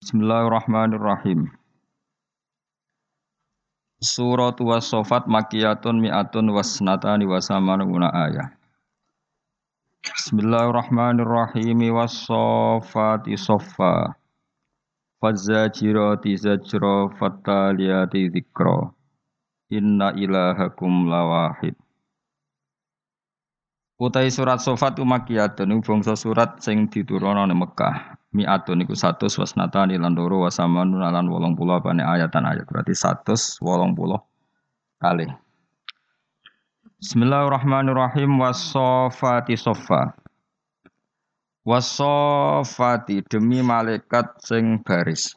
Bismillahirrahmanirrahim. Surat was-sofat makiyatun mi'atun wasnatani wasamanuna ayah. Bismillahirrahmanirrahim was-sofati soffa. Fazzajirati zajra fattaliyati dzikra. Inna ilahakum lawahid. Utai surat sofat umakiyatun bangsa surat sing diturunana Mekah mi'atun iku 100 wasnatani lan loro wasamanun lan 80 apane ayatan ayat? Berarti 180 kali. Bismillahirrahmanirrahim. Wasofati sofa wasofati demi malaikat sing baris.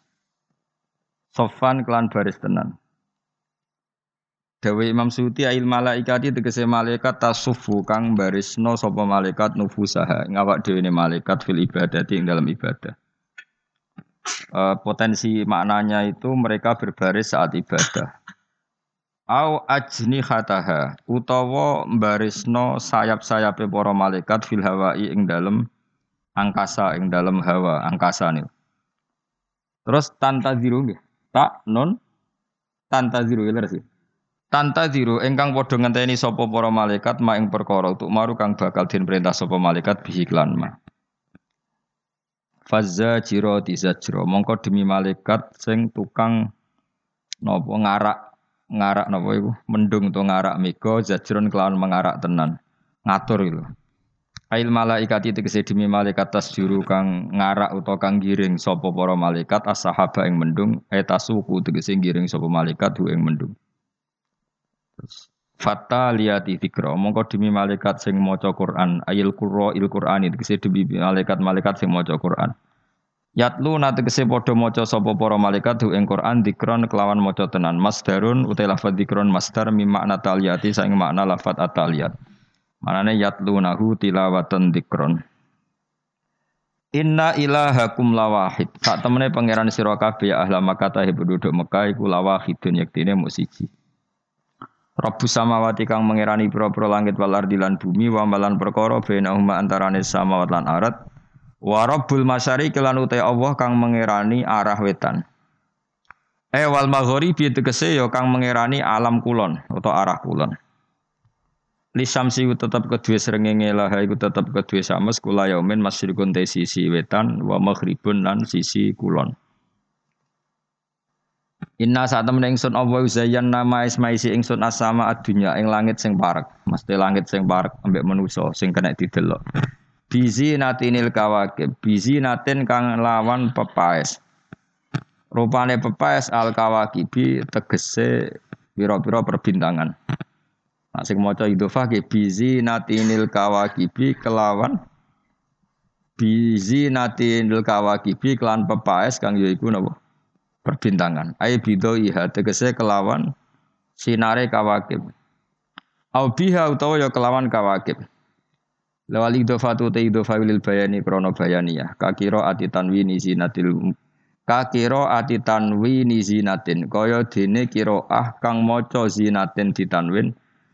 Sofan kelan baris tenan Dawe Imam Suti ail malaikati tegese malaikat tasufu kang barisno sapa malaikat nufusaha ngawak dhewe malaikat fil ibadati ing dalam ibadah. Uh, potensi maknanya itu mereka berbaris saat ibadah. Au ajni khataha utawa barisno sayap-sayape para malaikat fil hawai ing dalam angkasa ing dalam hawa angkasa nih. Terus tanta ziru tak non tanta ziru ya sih Tanta diru engkang padha ngenteni sapa para malaikat ma ing perkara untuk maru kang bakal den perintah sapa malaikat bihi klan ma. Fazza jiro tizajro mongko demi malaikat sing tukang napa ngarak ngarak napa iku mendung to ngarak mega zajron kelawan mengarak tenan ngatur itu. Ail malaikat itu demi malaikat tas juru kang ngarak utawa kang giring sapa para malaikat as-sahaba ing mendung etasuku tegese giring sapa malaikat hu ing mendung. Fata liyati fikro mongko demi malaikat sing maca Quran. Ayil qurra il Qur'ani. Tegese demi malaikat-malaikat sing maca Quran. Yatlu nate kese padha maca sapa para malaikat hu ing Quran dikron kelawan maca tenan. Masdarun lafadz dikron masdar mi makna taliyati saing makna lafadz ataliyat. Manane yatlu nahu tilawatan dikron. Inna ilahakum lawahid. Sak temene pangeran sira ya ahla Makkah penduduk Mekah iku lawahidun yektine mung. Rabbu samawati kang mengerani pira-pira langit wal ardi lan bumi wa malan perkara bainahuma antarane samawat lan arat. Wa rabbul masyariqi lan uta Allah kang mengerani arah wetan. E wal maghribi tegese ya kang mengerani alam kulon atau arah kulon. Li samsi tetep kedue srengenge lah iku tetep kedue sames kula yaumin masyriqun te sisi wetan wa maghribun lan sisi kulon Inna saat temen ingsun Allah uzayan nama ismaisi ingsun asama adunya ing langit sing parek. Mesti langit sing parek ambek manusa sing kena didelok. Bizi natinil kawakib. Bizi natin kang lawan pepaes. Rupane pepaes al kawakibi tegese pira-pira perbintangan. Nah, sing maca idhofah ke bizi natinil kawakibi kelawan bizi natinil kawakibi kelan pepaes kang yaiku napa? Perbintangan. Ai bido iha tegese kelawan sinare kawakib. Au biha utawa ya kelawan kawakib. Lawal idhofatu te idhofa lil bayani krono bayaniyah. Kakiro ati tanwini zinatil kakiro ati tanwini zinatin kaya dene ah kang maca zinatin ditanwin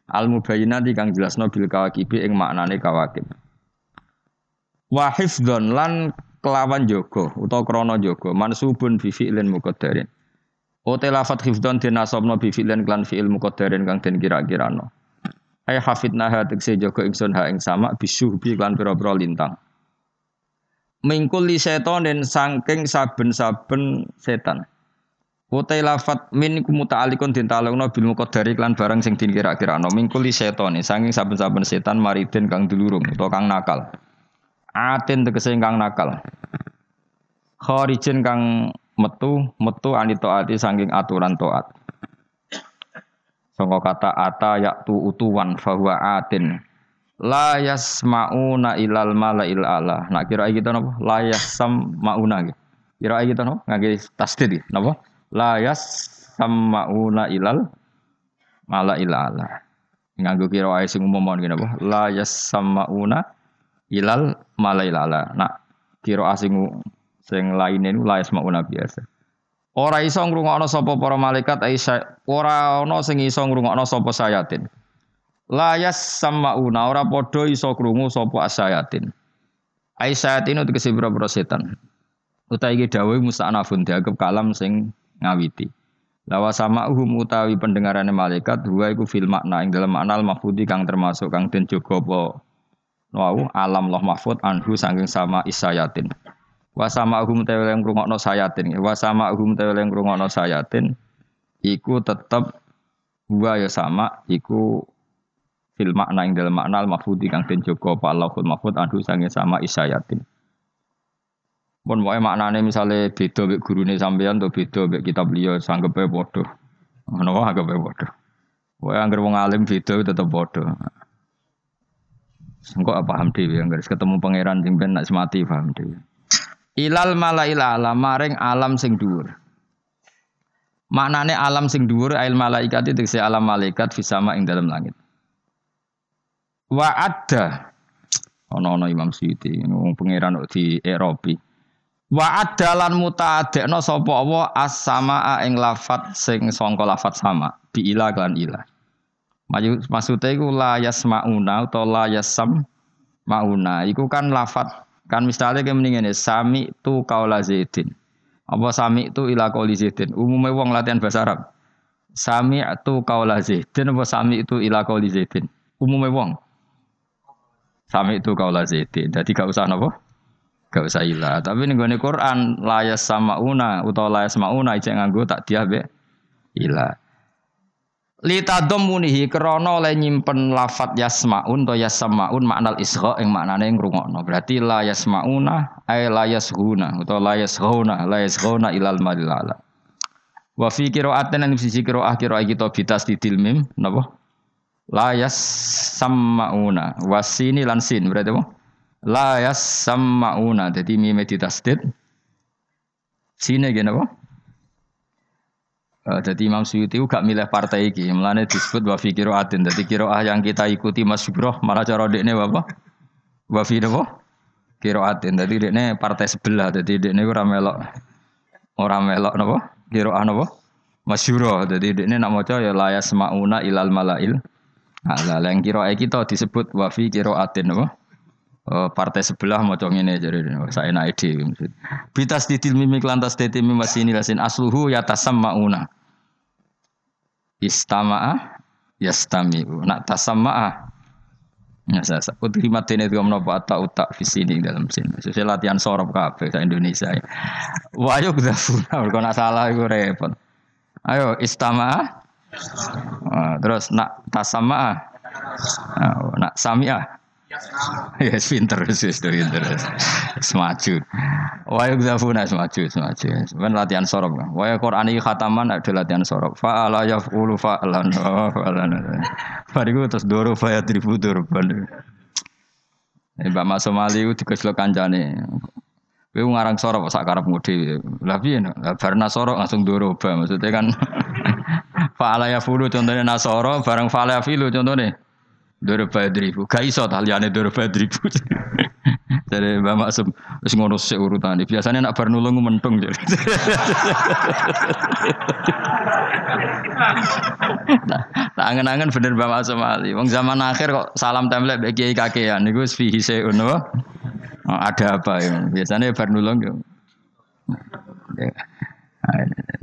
al mubayyinati kang jelasno bil kawakibi ing maknane kawakib. Wa hifdzon lan kelawan jogo utawa krono jogo mansubun bi fi'lin muqaddarin. Ote lafat hifdon dinasabna bi fi'lin klan fi'il muqaddarin kang den kira-kirano. Ay hafidna ha jogo ingsun ha ing sama bisuhbi klan pira-pira lintang. Mingkul li setonin sangking saben-saben setan. Ote lafat min kumuta'alikun din talungna bil muqaddari klan barang sing din kira-kirano. Mingkul li setonin sangking saben-saben setan maridin kang dulurung utawa kang nakal Atin tegese kang nakal. Kharijin kang metu metu ani taati saking aturan taat. Sangka kata ata yaktu utuwan fahuwa atin. La yasmauna ilal malail ala. Nak kira kita napa? La yasmauna gitu. Kira kita napa? Ngage tasdid napa? La yasmauna ilal malail ala. Nganggo kira ae sing umum ngene napa? La yasmauna ilal malailala. Nak kira asing sing lainnya niku la yasmauna biasa. Ora iso ngrungokno sapa para malaikat Aisyah, ora ana sing iso ngrungokno sapa sayatin. La yasmauna ora padha iso krungu sapa asayatin. Aisyah itu tegese pira-pira setan. Utai iki dawuh musta'nafun dianggap kalam sing ngawiti. Lawa sama uhum utawi pendengarannya malaikat dua iku fil makna ing dalam makna al mahfudi kang termasuk kang den jaga wau alam loh mahfud anhu saking sama isayatin. Wa sama uhum tewe yang ngrungokno sayatin. Wa sama uhum tewe yang ngrungokno sayatin iku tetep dua ya sama iku fil makna ing dalam makna al mahfudi kang den jaga apa Allahul mahfud anhu saking sama isayatin. Pun wae maknane misale beda mek gurune sampean to beda mek kitab liya sanggepe. Ngono wae anggepe padha. Wae anggere wong alim beda tetep padha. Engko apa paham dhewe anggere ketemu pangeran sing ben nak mati paham dhewe. Ilal malail alam maring alam sing dhuwur. Maknane alam sing dhuwur ail malaikat itu alam malaikat fisama ing dalam langit. Wa ada ono-ono Imam Suyuti, wong pangeran di Eropa. Wa adalan mutaadekno sapa Allah as-samaa ing lafat sing sangka lafat sama bi ila kan ila. Maksude iku la yasmauna utawa la yasam mauna. Iku kan lafat kan misalnya kayak mendingan sami tu kaula zaidin. Apa sami tu ila kauli zaidin. Umumnya wong latihan bahasa Arab. Sami tu kaula zaidin apa sami itu ila kauli zaidin. Umumnya wong. Sami tu kaula zaidin. Jadi gak usah napa? Gak usah ilah. Tapi nih gue Quran layas sama una atau layas mauna ijek nganggo tak dia be ilah. Lita domunihi krono oleh nyimpen lafat yasmaun atau yasmaun maknal isra yang maknane ngrungokno. Berarti la yasmauna ay la yashuna atau la yashuna la yashuna ilal madilala. Wa fi qira'atin an sisi qira'ah qira'ah kita bitas di mim napa? La yasmauna wasini lansin berarti apa? la yasma'una jadi mime ditasdid sini gini apa Jadi Imam Suyuti gak milih partai iki, melane disebut wa fi qiraatin. Dadi qiraah yang kita ikuti Mas Subroh malah cara dekne apa? Wa fi apa? Qiraatin. Dadi dekne partai sebelah. Dadi dekne ora melok ora melok napa? Qiraah napa? Masyura. Dadi dekne nak maca ya la yasma'una ilal malail. Nah, yang qiraah kita disebut wa fi qiraatin napa? Oh, partai sebelah mau ini jadi saya naik di bitas titil mimik lantas tete ini lasin asluhu ya tasam mauna istamaah yastamiu nak tasamaah Ya saya sebut terima ini juga menopo atau utak sini dalam sini. Saya latihan sorop kafe saya Indonesia. Wah ayo kita kalau nak salah itu repot. Ayo istamaah. terus nak tasamaah. nak samiah. Ya yes, pinter wis pinter. Semaju. Wa yakzafuna semaju semaju. Sebenarnya latihan sorok. Wa Qur'an iki khataman ada latihan sorok. Fa'ala yaf'ulu fa'lan. Fa'lan. Bariku terus doro fa yadribu durban. Mbak Mas Somali itu dikeslo kancane. Kowe ngarang sorok sak karepmu dhewe. Lah piye? Barna sorok langsung doroba. Maksudnya kan fa'ala yaf'ulu contohnya nasoro bareng fa'ala yafilu contohnya. Doro badribu. Gak iso taliane doro badribu. Jadi Mbak Maksum wis ngono sik urutane. Biasanya nak bar nulung mentung nah, angen-angen bener Mbak Maksum Ali. Wong zaman akhir kok salam template mbek kiai kakean niku fihi seun oh, Ada apa ya? Biasanya bar nulung yo.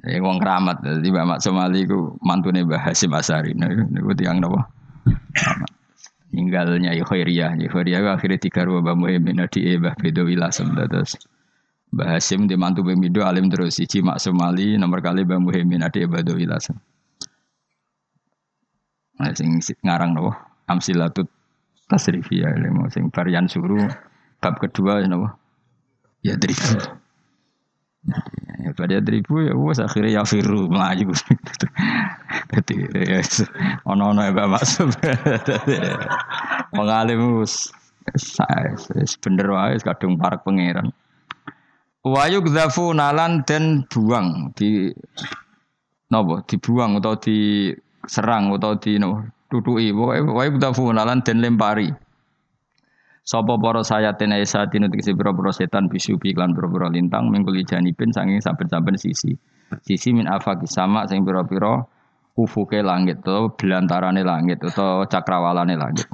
Ya, wong keramat. Jadi Mbak Maksum Ali ku mantune Mbah Hasim Asari. Niku tiyang napa? Tinggalnya Khairiyah. Khairiyah akhirnya tiga ruwa Mbah Muhyiddin di Mbah Bedo Wilasem terus Mbah Hasim di mantu Pemido alim terus siji Maksum Ali nomor kali Mbah Muhyiddin di Bedo Wilasem. Nah, sing ngarang nopo Amsilatut Tasrifiyah ilmu sing varian suruh bab kedua ya nopo ya drifu. Ya pada drifu ya wes akhirnya ya firu melaju. Jadi ya ono-ono ya Mbak Maksum. Mengalim saya bener wae kadung parak pangeran. Wayu gzafu nalan dan buang di nopo dibuang atau diserang atau di no tutuki wayu gzafu nalan dan lempari. Sopo poro saya tena esa tinu tegesi biro setan bisu piklan biro biro lintang mengguli janipin sanging saben saben sisi. Sisi min afaki sama sing biro ufuke langit atau belantarane langit atau cakrawalane langit.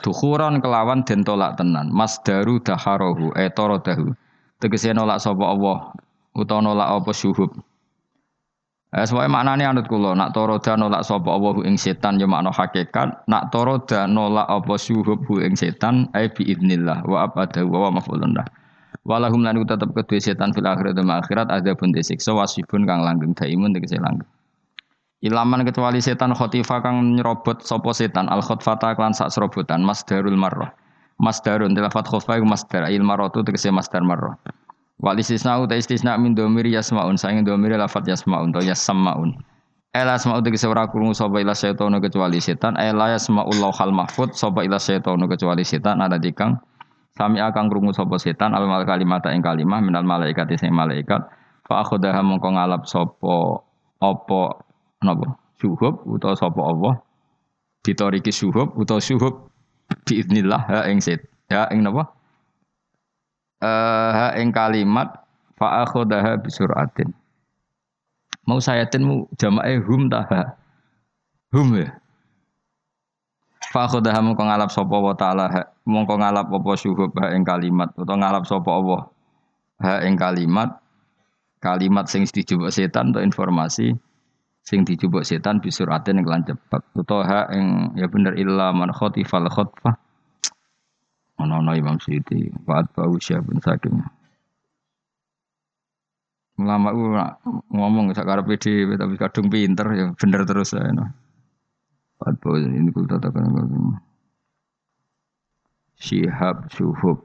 Dukuran kelawan den tolak tenan. Mas daru daharohu etoro dahu. tegese nolak sapa Allah utawa nolak apa syuhub Eh, semuanya maknanya anut kulo, nak toroda nolak sapa Allah ing setan ya makna hakikat, nak toroda nolak apa syuhub ing setan ai bi idznillah wa abada wa mafulun lah. Walahum lan tetep kedue setan fil akhirat dan akhirat ada pun disiksa wasibun kang langgeng daimun tegese langgeng. Ilaman kecuali setan khotifa kang nyerobot sapa setan al khotfata klan sak serobotan masdarul marrah. Masdarun tilafat khofa iku masdar il marratu tegese masdar marrah. Wal istisna uta istisna min domir yasmaun. Saing domir lafat yasmaun to yasmaun. Ela asma'u tegese ora krungu sapa ila setan kecuali setan, ela yasma'ul lauhal mahfud sapa ila setan kecuali setan. Ada dikang sami akan krungu sapa setan. Al mal kalimat ing kalimah minal malaikat sing malaikat. Fa akhodaha mongko ngalap sapa apa napa? Syuhub utawa sapa Allah ditoriki syuhub utawa syuhub biiznillah ha ing set ya ing napa uh, ha ing kalimat fa akhodaha bisuratin. Mau sayatin jamae hum taha? Hum ya? Fa akhodaha mongko ngalap sapa wa taala mongko ngalap apa syuhub ha ing kalimat utawa ngalap sapa Allah ha ing kalimat. Kalimat sing dijupuk setan atau informasi sing dijupuk setan bisuratin yang kelan cepet utawa ha ing ya bener illa man khotifal khotfah Ono-ono Imam Suyuti, Fa'at Ba'u Syabun Saking. Ulama itu ngomong sekarang PD tapi kadung pinter ya bener terus ya. No. Fa'at Ba'u ini kul tatakan Syihab Syuhub.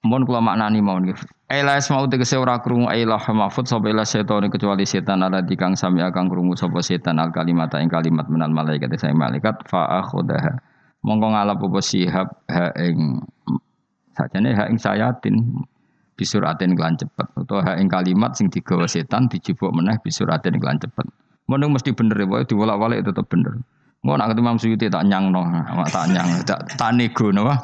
Mohon kula maknani mawon nggih. Aila mau tegese ora krungu aila mahfud sapa ila setan kecuali setan ala dikang sami akan krungu sapa setan al kalimat ing kalimat menal malaikat saya malaikat fa akhudaha mongko ngalap apa sihab ha ing sakjane ha ing sayatin bisuratin kelan cepet. Utawa ha ing kalimat sing digawa setan dijupuk meneh bisuratin kelan cepet. Mun mesti bener wae diwolak-walik tetep bener. Mau nak ketemu Imam Suyuti tak nyangno, tak nyang, tak tak nego napa.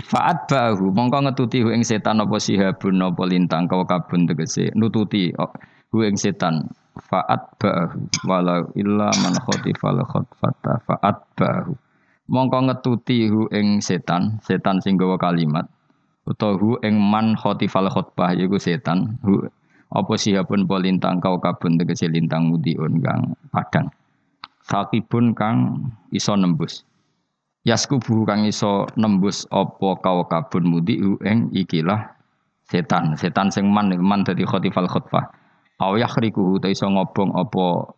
Faat bahu mongko ngetuti hu ing setan apa sihabun apa lintang kau kabun tegese nututi hu ing setan faat bahu walau illa man khotifal khotfata faat bahu mongko ngetuti hu ing setan setan sing gawa kalimat utawa hu ing man khotifal khotbah yaiku setan hu apa siapun po lintang kau kabun tegese lintang mudiun kang padang. Sakibun kang iso nembus. Yaskubu kang iso nembus apa kau kabun mudi hu ing ikilah setan. Setan sing man man dadi khotifal khotbah Au yakhriku ta iso ngobong apa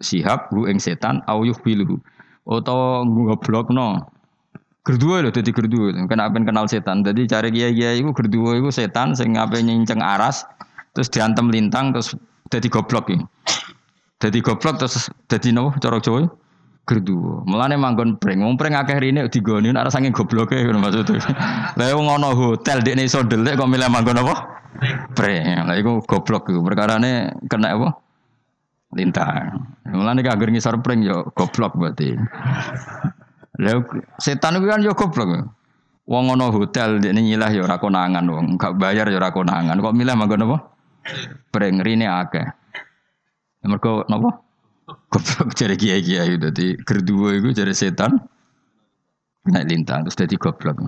sihab hu ing setan au yukhbiluhu utawa ngoblokno Gerduwe lho dadi gerduwe. Kan apen kenal setan. Dadi cari kiai-kiai iku gerduwe iku setan sing ape nyinceng aras terus diantem lintang terus dadi goblok iki. Dadi goblok terus dadi nopo cara Jawa? Gerduwe. Mulane manggon pring. Wong pring akeh rene digoni nek saking gobloke ngono maksudnya. Lah wong ana hotel dekne iso ndelik kok milih manggon apa? Pre, lah iku goblok iku. Perkarane kena apa? Lintang. Mulane gak anggere ngisor pring yo goblok berarti. Lah setan iku kan yo goblok. Wong ana hotel dekne nyilah yo ora konangan wong, gak bayar yo ora konangan. Kok milih manggon apa? Pring rine akeh. Mergo napa? Goblok jare kiai-kiai dadi gerduwo iku jare setan. Naik lintang terus dadi goblok.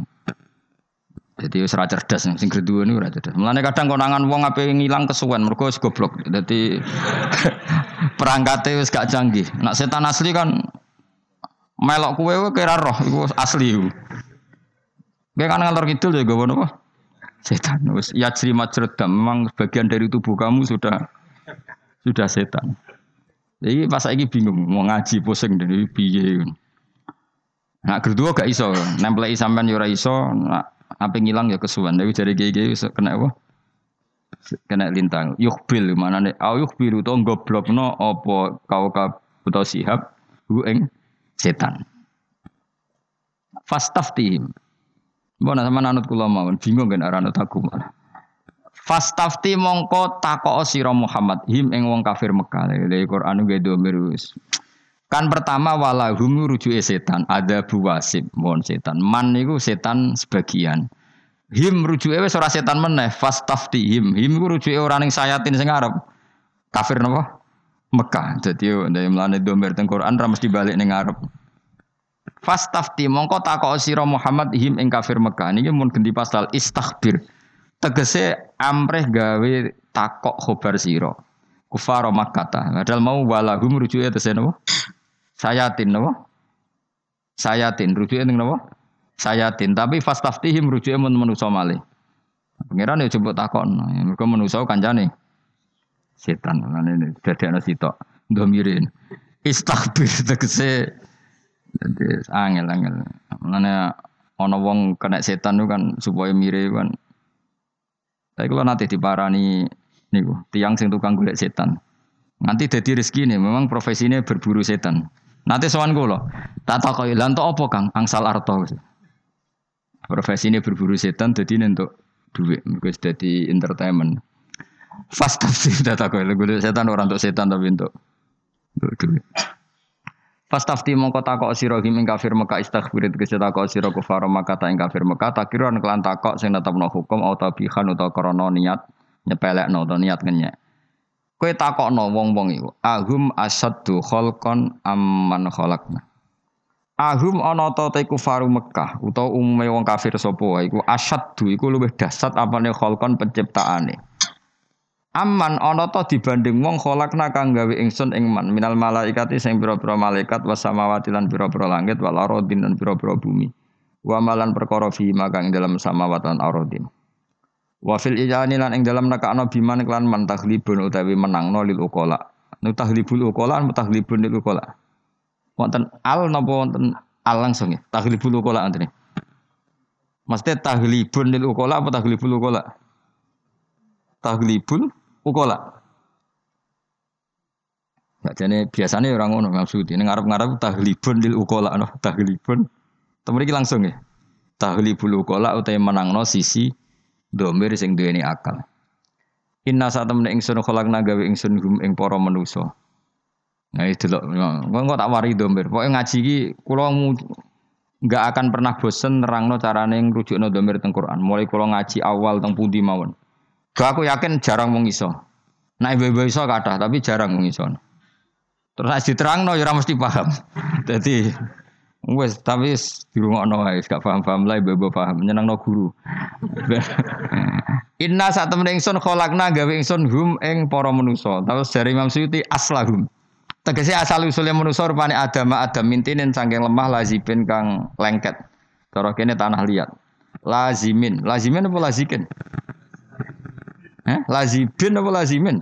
Jadi wis cerdas sing kedua niku ora cerdas. Mulane kadang konangan wong ape ngilang kesuwen mergo wis goblok. Dadi perangkate wis gak canggih. Nak setan asli kan melok kue kira roh iku asli. Kowe kan ngalor kidul ya gawe napa? Setan ya cerima cerdas memang bagian dari tubuh kamu sudah sudah setan. Jadi pas saiki bingung mau ngaji pusing dari piye. Nah, kedua gak iso, nempelai sampean yo ora iso, nah, apa ngilang ya kesuwan. Tapi dari gigi kena apa? Kena lintang. Yukbil mana nih? Au yukbil itu goblok no opo kau kau sihab hu eng setan. Fastaftihim. Mbona sama nanut kula mawon bingung kan aranut aku malah. Fastafti mongko takok sira Muhammad him eng wong kafir Mekah. Lha Quran ge domir Kan pertama walahum rujuke setan, ada buwasib, mohon setan. Man niku setan sebagian. Him rujuke wis ora setan meneh, fastafti him. Him iku rujuke ora ning sayatin sing Arab. Kafir napa? Mekah. Jadi dari melane domir teng Quran ra mesti balik Arab. Fastafti mongko takok sira Muhammad him ing kafir Mekah niki mun ganti pasal istaghfir. Tegese amreh gawe takok khobar sira. Kufar Makkah. Padahal mau walahum rujuke tese napa? Sayatin napa? Sayatin rujuke ning napa? Sayatin tapi fastaftihim rujuke mun manusa malih. Pangeran ya coba takon. Mereka manusa kancane setan. Ngene dadekno sitok ndomirin. Istaghfir tegese jadi angel angel. Mana ono wong kena setan itu kan supaya mirip kan. Tapi kalau nanti diparani niku tiang sing tukang golek setan. Nanti jadi rezeki nih, memang profesinya berburu setan. Nanti sowan kula, tak takoki lan apa Kang angsal arto. Profesi ini berburu setan jadi untuk duit, mereka jadi entertainment. Fast tafsir tak gue setan orang untuk setan tapi untuk untuk duit. Fastafti mongko takok sira ing kafir Mekah istaghfir tegese takok sira kufar Mekah ta ing kafir Mekah takiran kelan takok sing netepno hukum atau tabihan utawa krana niat nyepelekno utawa niat ngenyek. Kowe takokno wong-wong iku, ahum asaddu khalqan amman khalaqna. Ahum ana ta te kufaru Mekah utawa umume wong kafir sapa iku asaddu iku luwih dahsyat apane khalqan penciptaane. Aman ana ta dibanding wong kholakna kang gawe ingsun ing man minal malaikati sing pira-pira malaikat was samawati lan pira-pira langit wal aradin lan pira-pira bumi. Wa malan perkara fi makang dalam samawat lan aradin. Wa fil ijani lan ing dalam nekakno biman klan man taglibun utawi menangno lil ukola. Nu taglibul ukola an taglibun lil ukola. Wonten al napa wonten al langsung ya? Taglibul ukola antene. Maksudnya taglibun lil ukola apa taglibul ukola? Taglibul ukola. Nah, jadi biasanya orang ngono maksud ini ngarep-ngarep tahlibun lil ukola no tahlibun. Temriki langsung ya. Tahlibul ukola utai menangno sisi domir sing duweni akal. Inna saat temen ingsun kholakna gawe ingsun hum ing para manusa. Nah itu loh, kok tak wari domir. Pokoknya ngaji ki kula nggak akan pernah bosen nerangno carane ngrujukno domir teng Quran. Mulai kula ngaji awal teng pundi mawon. Gak aku yakin jarang wong iso. Nah ibu-ibu iso kata, tapi jarang wong iso. Terus nek diterangno ya ora mesti paham. Jadi wes tapi di rumah guys, gak paham-paham lah ibu-ibu paham, no guru. Inna saat temen ingsun kholakna gawe ingsun hum ing para manusa. Terus dari Imam Suyuti aslahum. Tegese asal usulnya manusa rupane Adam Adam mintinin saking lemah lazibin kang lengket. Cara kene tanah liat. Lazimin, lazimin apa lazikin? Eh? Lazibin apa lazimin?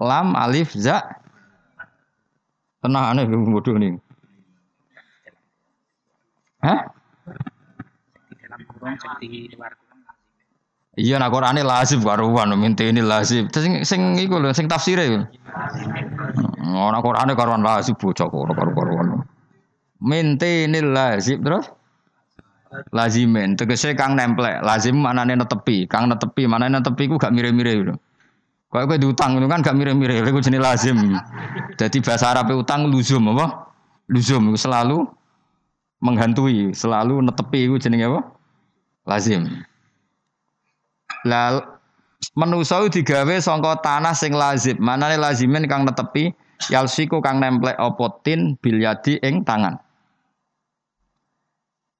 Lam alif za. Tenang aneh bodoh nih. Hah? Iya nak Qur'ane lazim karuan minta ini lazim. Sing sing iku lho sing tafsire iku. Ora Qur'ane karuan lazim bocah karo karuan. Minta ini lazim terus lazimin tegese kang nemplek lazim manane netepi kang netepi manane netepi ku gak mire-mire lho kok kowe diutang itu kan gak mire-mire iku jenenge lazim jadi bahasa Arab utang luzum apa luzum selalu menghantui selalu netepi iku jenenge apa? Lazim. Lal manusa digawe sangka tanah sing lazim. Manane lazimin kang netepi yalsiku kang nemplek opotin bilyadi ing tangan.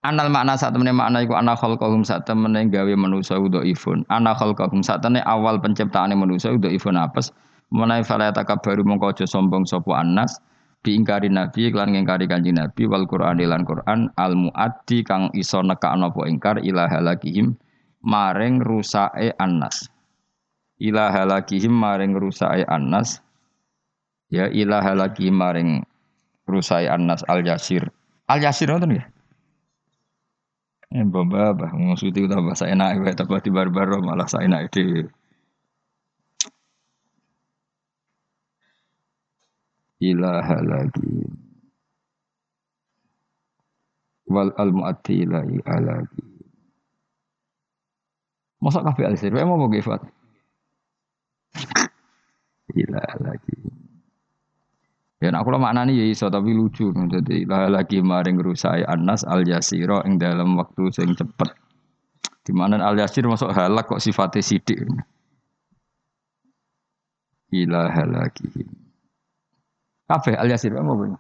Anal makna saat temen makna iku ana khalqahum saat temen gawe manusa udo ifun. Ana khalqahum saat temen awal penciptaan manusa udo ifun apes. Menai fala baru mongko aja sombong sapa anas diingkari nabi lan ngingkari kanjeng nabi wal Qur'an lan Qur'an al muaddi kang iso nekakno apa ingkar ila halakihim maring rusake anas. Ila halakihim maring rusake anas. Ya ila halakihim maring rusake anas al yasir. Al yasir ngoten nggih? Eh baba bah maksudnya udah bahasa enak ya di barbar malah saya enak itu. Ilaha lagi. Wal al mu'atti ilahi alagi. Masa kafe alisir, mau mau gifat. Ilaha lagi. Ya nak kula maknani ya iso tapi lucu. Jadi lah lagi maring rusai Anas al Yasiro ing dalam waktu sing cepet. Di mana al Yasir masuk halak kok sifatnya sidik. Ilah lagi. Kafe al Yasir apa bu?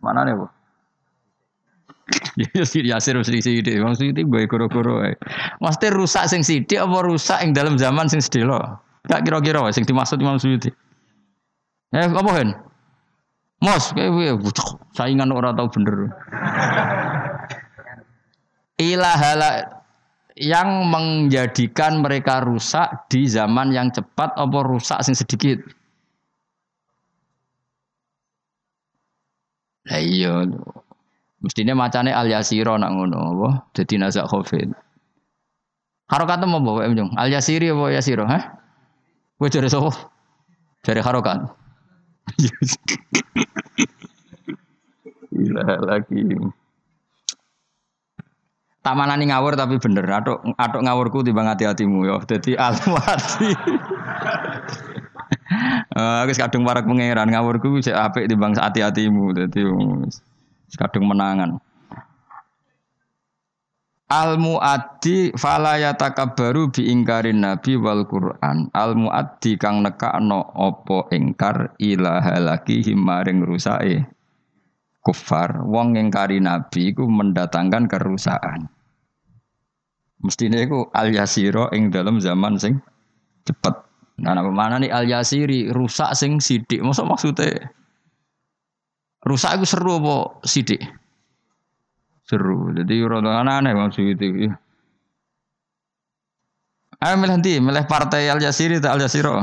Mana nih bu? Ya si Yasir mesti sithik. Wong sithik gue goro-goro ae. Mesti rusak sing sithik apa rusak ing dalam zaman sing sedelo? Gak kira-kira sing dimaksud Imam Suyuti. Eh apa hen? Mos, kayak? Saingan ora tau bener. Ilahala yang menjadikan mereka rusak di zaman yang cepat apa rusak sing sedikit? Lah iya. Mestine macane al yasira nak ngono apa? Dadi nazak khofin. Harokat mau bawa em Al yasiri apa yasira, ha? Kowe jare sapa? Jare harokat. Gila lagi. Tamanan ngawur tapi bener. Atuk atuk ngawurku timbang hati-hatimu ya. Dadi alwati. Eh, wis kadung parak pangeran ngawurku sik apik timbang hati-hatimu. Dadi kadung menangan. Al muaddi fala yatakabbaru bi ingkarin nabi wal Qur'an. Al muaddi kang nekakno apa ingkar ilaha lagi himaring rusake kufar. Wong ingkari nabi iku mendatangkan kerusakan. Mestine iku al yasira ing dalam zaman sing cepet. Nah, apa mana nih al yasiri rusak sing sidik. Masa maksudnya rusak iku seru apa sidik? Seru. Jadi rada aneh maksud itu. Ayo milih nanti, milih partai Al Jasiri atau Al Jasiro.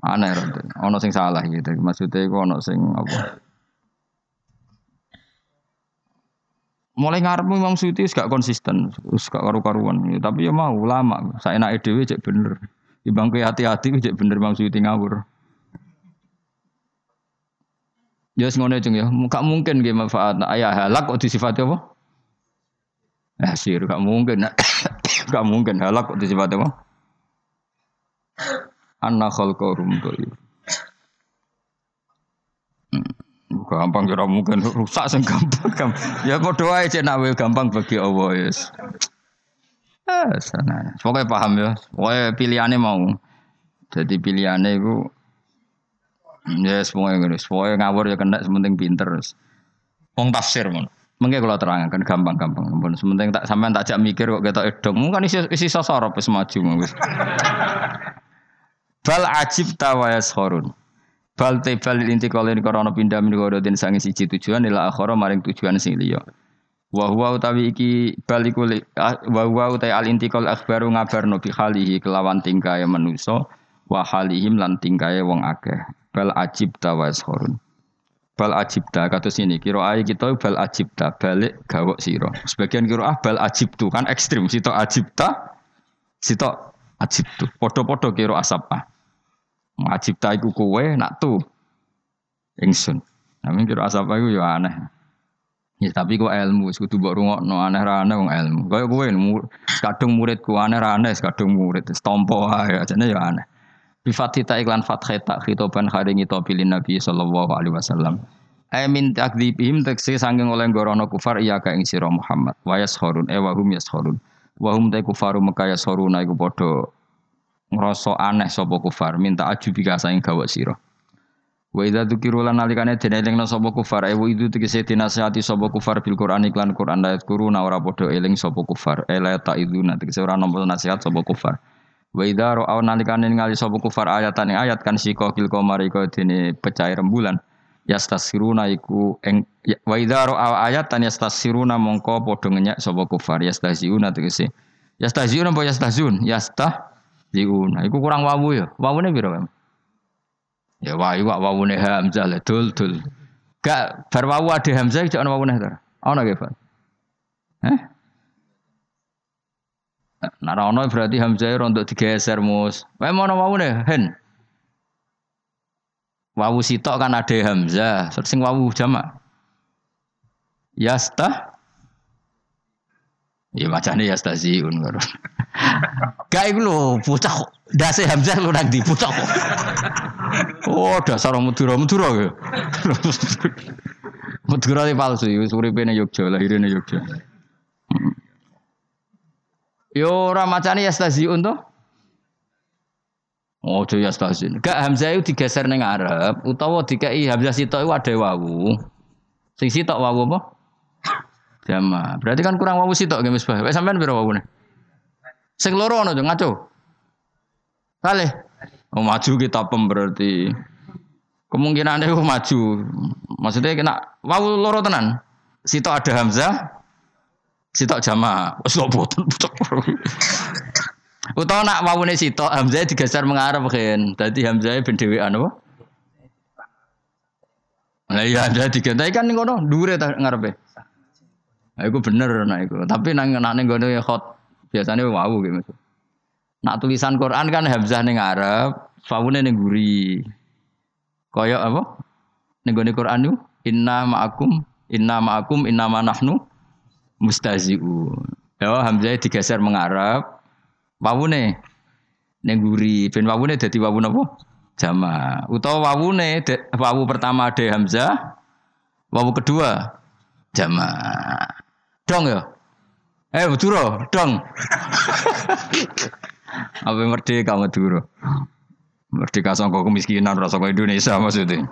Aneh rada. Ono sing salah gitu. Maksudnya itu ono sing apa? Mulai ngarep Imam Suyuti gak konsisten, gak karu-karuan. Ya, tapi ya mau lama. Saya enak dhewe cek bener. Di bangku hati-hati cek bener Imam Suyuti ngawur. Ya ngono cung ya. Gak mungkin nggih manfaat ayah halak kok disifati apa? Eh sir gak mungkin. gak mungkin halak kok disifati apa? Anna khalqarum thayyib. Hmm. Gampang kira mungkin rusak sing gampang. Ya padha wae cek nak gampang bagi Allah ya. Yes. Ah, sana. Pokoknya paham ya. Pokoknya pilihannya mau. Jadi pilihannya itu Ya semuanya ngene, semuanya ngawur ya kena sementing pinter. Wong tafsir mon. Kalau terangkan gampang-gampang. Ampun, sementing tak sampean tak jak mikir kok ketok edom. Kan isi isi sosor wis maju. Bal ajib tawayas horun. Bal te bal intikal ini karena pindah min den sangi siji tujuan ila akhara maring tujuan sing. Wa huwa utawi iki baliku wa huwa utai al intikal akhbaru ngabarno bi kelawan tingkae manusa wa halihim lan tingkae wong akeh bal ajibta wa ashorun. Bal ajibta kata sini kira ayi kita bal ajibta balik gawok siro. Sebagian kira ah bal ajibtu kan ekstrim sito ajibta sito ajibtu. Podo-podo kira asapa. Ajibta iku kowe nak tu ingsun. Namun kira asapa iku ya aneh. Ya tapi kok ilmu kudu mbok rungokno aneh ra aneh wong ilmu. Kaya kowe kadung muridku aneh ra aneh kadung murid stompo ae ajane ya aneh. Bifatita iklan fatheta khitoban haringi tobilin Nabi sallallahu alaihi wasallam. Ay min takdzibihim tekse sanging oleh gorono kufar iya ka ing sira Muhammad. Wa yashurun e wa hum yashurun. Wa hum ta kufaru Mekah yashurun iku padha ngrasa aneh sapa kufar minta ajubi ka saing gawa sira. Wa idza dzukiru lan nalikane denelingna sapa kufar e itu tegese dinasihati sapa kufar bil Qur'an iklan Qur'an ayat kuru ora padha eling sapa kufar. Ela iduna tegese ora nampa nasihat sapa kufar. Wa idza ra'au nalikane ningali sapa kufar ayatan ayat kan siko kil qamari ko dene pecah rembulan. Yastasiruna iku eng wa idza ra'au ayatan yastasiruna mongko padha ngenyek sapa kufar yastahziuna tegese. Yastahziuna apa yastahzun? Yastahziuna. Iku kurang wawu ya. Wawune piro, Mam? Ya wa iwa wawune hamzah le dul dul. Gak bar wawu ade hamzah iki ana wawune ta. Ana ge, Pak. Hah? Nah, ono berarti Hamzah untuk digeser mus. Wae mana mau nih, hen. Wawu sitok kan ada Hamzah, terus sing wawu jamak. Yasta. Ya macane yastaziun karo. Gak iku lho, bocah dase Hamzah lu nang di. Oh, dasar Madura Madura ya. Madura palsu, wis uripe ning Yogya, lahirane Yogya. Hmm. Yo ora macane yastaziun to. Ojo yastazin. Gak Hamzah itu digeser ning Arab utawa dikai Hamzah sitok iku ada wawu. Sing sitok wawu apa? Jama. Berarti kan kurang wawu sitok nggih Misbah. Wes sampean piro wawune? Sing loro ngaco. Kali. Oh maju kita pem berarti. Kemungkinan itu maju. Maksudnya kena wawu loro tenan. Sitok ada Hamzah, sitok jama. Wes lho boten Utawa nak wawune sitok Hamzah digeser mengarep kan. Dadi Hamzah ben dhewean apa? Nah iya ada tiga, kan ngono dure ta ngarepe. Nah, bener nah iku. Tapi nang nang ya hot. Biasanya wow gitu. Nak tulisan Quran kan hamzah ning ngarep, wawune ning guri. Koyok apa? Ning gone Quran itu inna ma'akum inna ma'akum inna ma nahnu mustazi'un. Ya hamzah digeser mengarep. Wawune ning guri. Ben wawune dadi wawu napa? jama. Utawa wawune wawu pertama ada hamzah, wawu kedua jama. Dong ya. Eh Maduro, dong. Apa merdeka Maduro? Merdeka sangka kemiskinan rasa Indonesia maksudnya.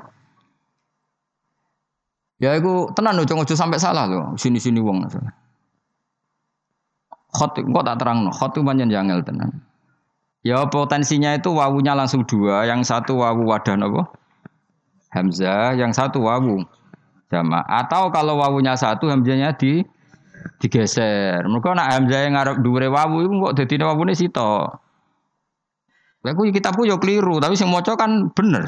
Ya aku tenan ojo ojo sampai salah loh. Sini-sini wong. Khot kok tak terang no. Khot itu panjang tenan. Ya potensinya itu wawunya langsung dua, yang satu wawu wadah nopo Hamzah, yang satu wawu jama. Atau kalau wawunya satu hamzahnya di digeser. Mereka nak hamzah yang ngarep dua wawu itu kok dadi wawune sito. Lagu kitabku yo keliru, tapi sing maca kan bener.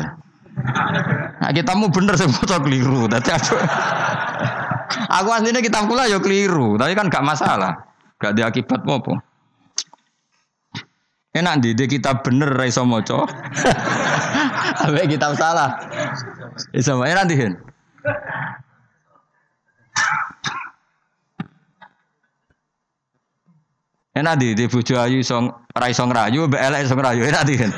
Nah, kitabmu bener sing maca keliru. Dadi aku Aku aslinya kitabku lah yo keliru, tapi kan gak masalah. Gak ada akibat apa-apa. Enak di kita bener ra iso. Ambek kita salah. Iso enak dihin. Enak di di bojo ayu iso ra iso ngrayu mbek elek iso ngrayu enak dihin.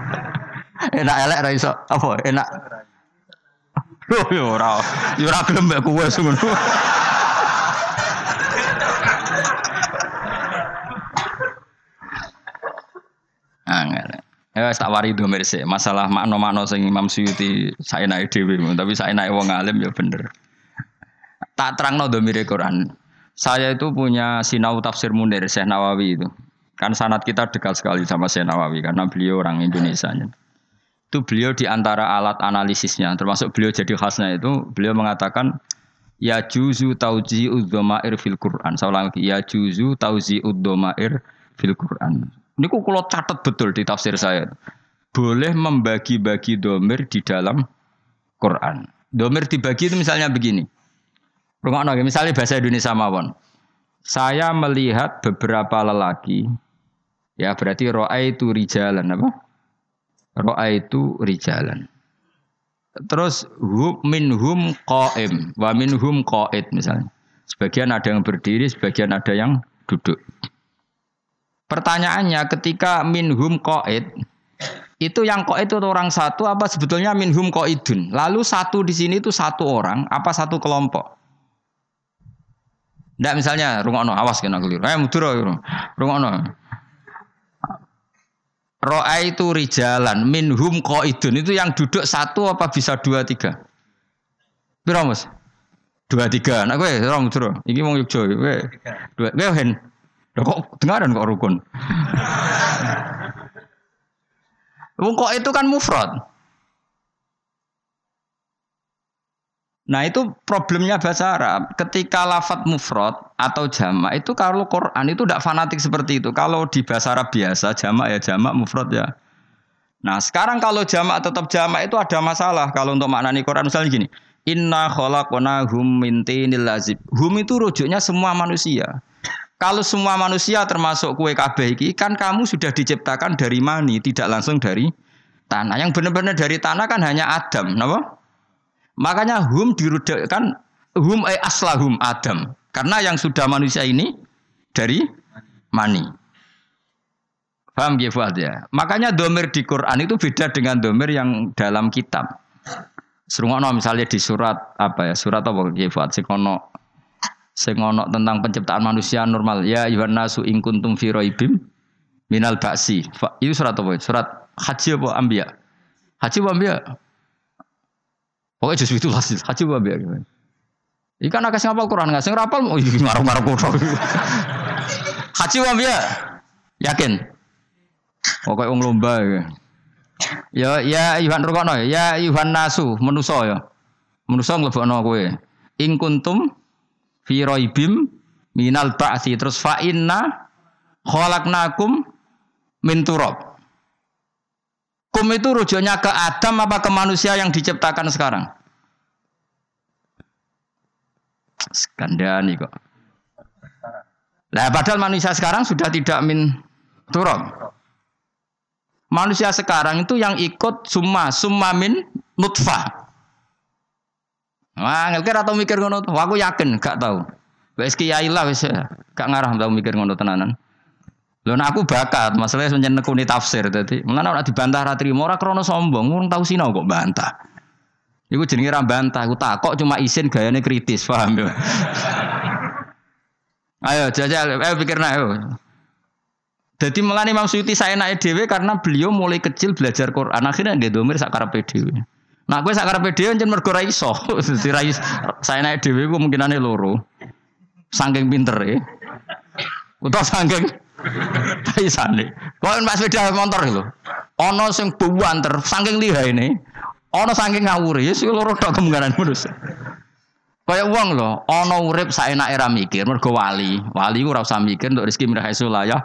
enak elek ra iso apa enak. Yo ora yo ora gelem mbek kowe ngono. Angel. Ya tak wari domir sih. Masalah makna-makna sing Imam Suyuti saya naik dewi, tapi saya naik wong alim ya bener. Tak terang no domir Quran. Saya itu punya sinau tafsir Munir Syekh Nawawi itu. Kan sanat kita dekat sekali sama Syekh Nawawi karena beliau orang Indonesia. Itu beliau di antara alat analisisnya, termasuk beliau jadi khasnya itu, beliau mengatakan ya juzu tauji udzomair fil Quran. Saya ulang ya juzu tauji udzomair fil Quran. Ini kok kalau catat betul di tafsir saya. Boleh membagi-bagi domir di dalam Quran. Domir dibagi itu misalnya begini. Rumah misalnya bahasa Indonesia mawon. Saya melihat beberapa lelaki, ya berarti roa itu rijalan apa? Roa itu rijalan. Terus hum minhum qaim wa minhum qaid misalnya. Sebagian ada yang berdiri, sebagian ada yang duduk. Pertanyaannya ketika minhum qaid itu yang qaid itu orang satu apa sebetulnya minhum qaidun? Lalu satu di sini itu satu orang apa satu kelompok? Ndak misalnya rungokno awas kena keliru. Eh mudur rungokno. Ro'a itu rijalan minhum qaidun itu yang duduk satu apa bisa dua tiga? Piro Mas? Dua tiga. Nah gue orang mudur. Iki yuk coy. Gue dua. Gue hen. Kok dengaran kok rukun? Wong kok itu kan mufrad. Nah itu problemnya bahasa Arab. Ketika lafat mufrad atau jamak itu kalau Quran itu tidak fanatik seperti itu. Kalau di bahasa Arab biasa jamak ya jamak mufrad ya. Nah sekarang kalau jamak tetap jamak itu ada masalah. Kalau untuk maknani Quran misalnya gini. Inna khalaqnahum min tinil lazib. Hum itu rujuknya semua manusia. Kalau semua manusia termasuk kue kabeh iki kan kamu sudah diciptakan dari mani, tidak langsung dari tanah. Yang benar-benar dari tanah kan hanya Adam, napa? Makanya hum dirudakkan hum ay aslahum Adam. Karena yang sudah manusia ini dari mani. Paham ya Fuad ya? Makanya domir di Quran itu beda dengan domir yang dalam kitab. Serungono misalnya di surat apa ya? Surat apa ya Fuad? Sikono tentang penciptaan manusia normal ya ayuhan nasu ing kuntum fi raibim minal ba'si itu surat apa surat haji apa ambia haji apa ambia pokoknya justru itu haji haji apa ambia Ikan akeh ngapal Quran nggak sing oh iki ngarep-ngarep kok. Haji wa ya? Yakin? Pokoknya wong lomba ya. Ya ya Yuhan rukono ya Yuhan nasu menuso ya. Menuso nglebokno kowe. Ing kuntum fi raibim minal ba'si terus fa inna khalaqnakum min turab. Kum itu rujuknya ke Adam apa ke manusia yang diciptakan sekarang? Skandani kok. Nah, padahal manusia sekarang sudah tidak min turun. Manusia sekarang itu yang ikut summa summa min nutfah. Wah, ngelkir atau mikir ngono tuh. Aku yakin, gak tahu. Wes kiai lah wes gak ngarah tau mikir ngono tenanan. Lho nah aku bakat, masalahnya menyen nekuni tafsir dadi. Mulane ora dibantah ra trimo ora krana sombong, wong tau sinau kok bantah. Iku jenenge ra bantah, aku takok cuma isin gayane kritis, paham ya? ayo jajal, ayo pikir nak ayo. Jadi melani Imam Suyuti saya naik dewe karena beliau mulai kecil belajar Quran. Akhirnya dia domir sakar dewe. Nah gue sakar dewe jangan mergo ra iso. Saya naik dewe gue mungkinane loro. Sangking pinter ya. Utawa sangking Paisane. Kok pas sepeda motor lho. Ana sing buwanter saking lihaine. Ana saking ngawure ya sing loro tok kemungkinan manusia. Kaya uang loh, ono urip saenake ra mikir, mergo wali. Wali ora usah mikir untuk rezeki min haitsulaya.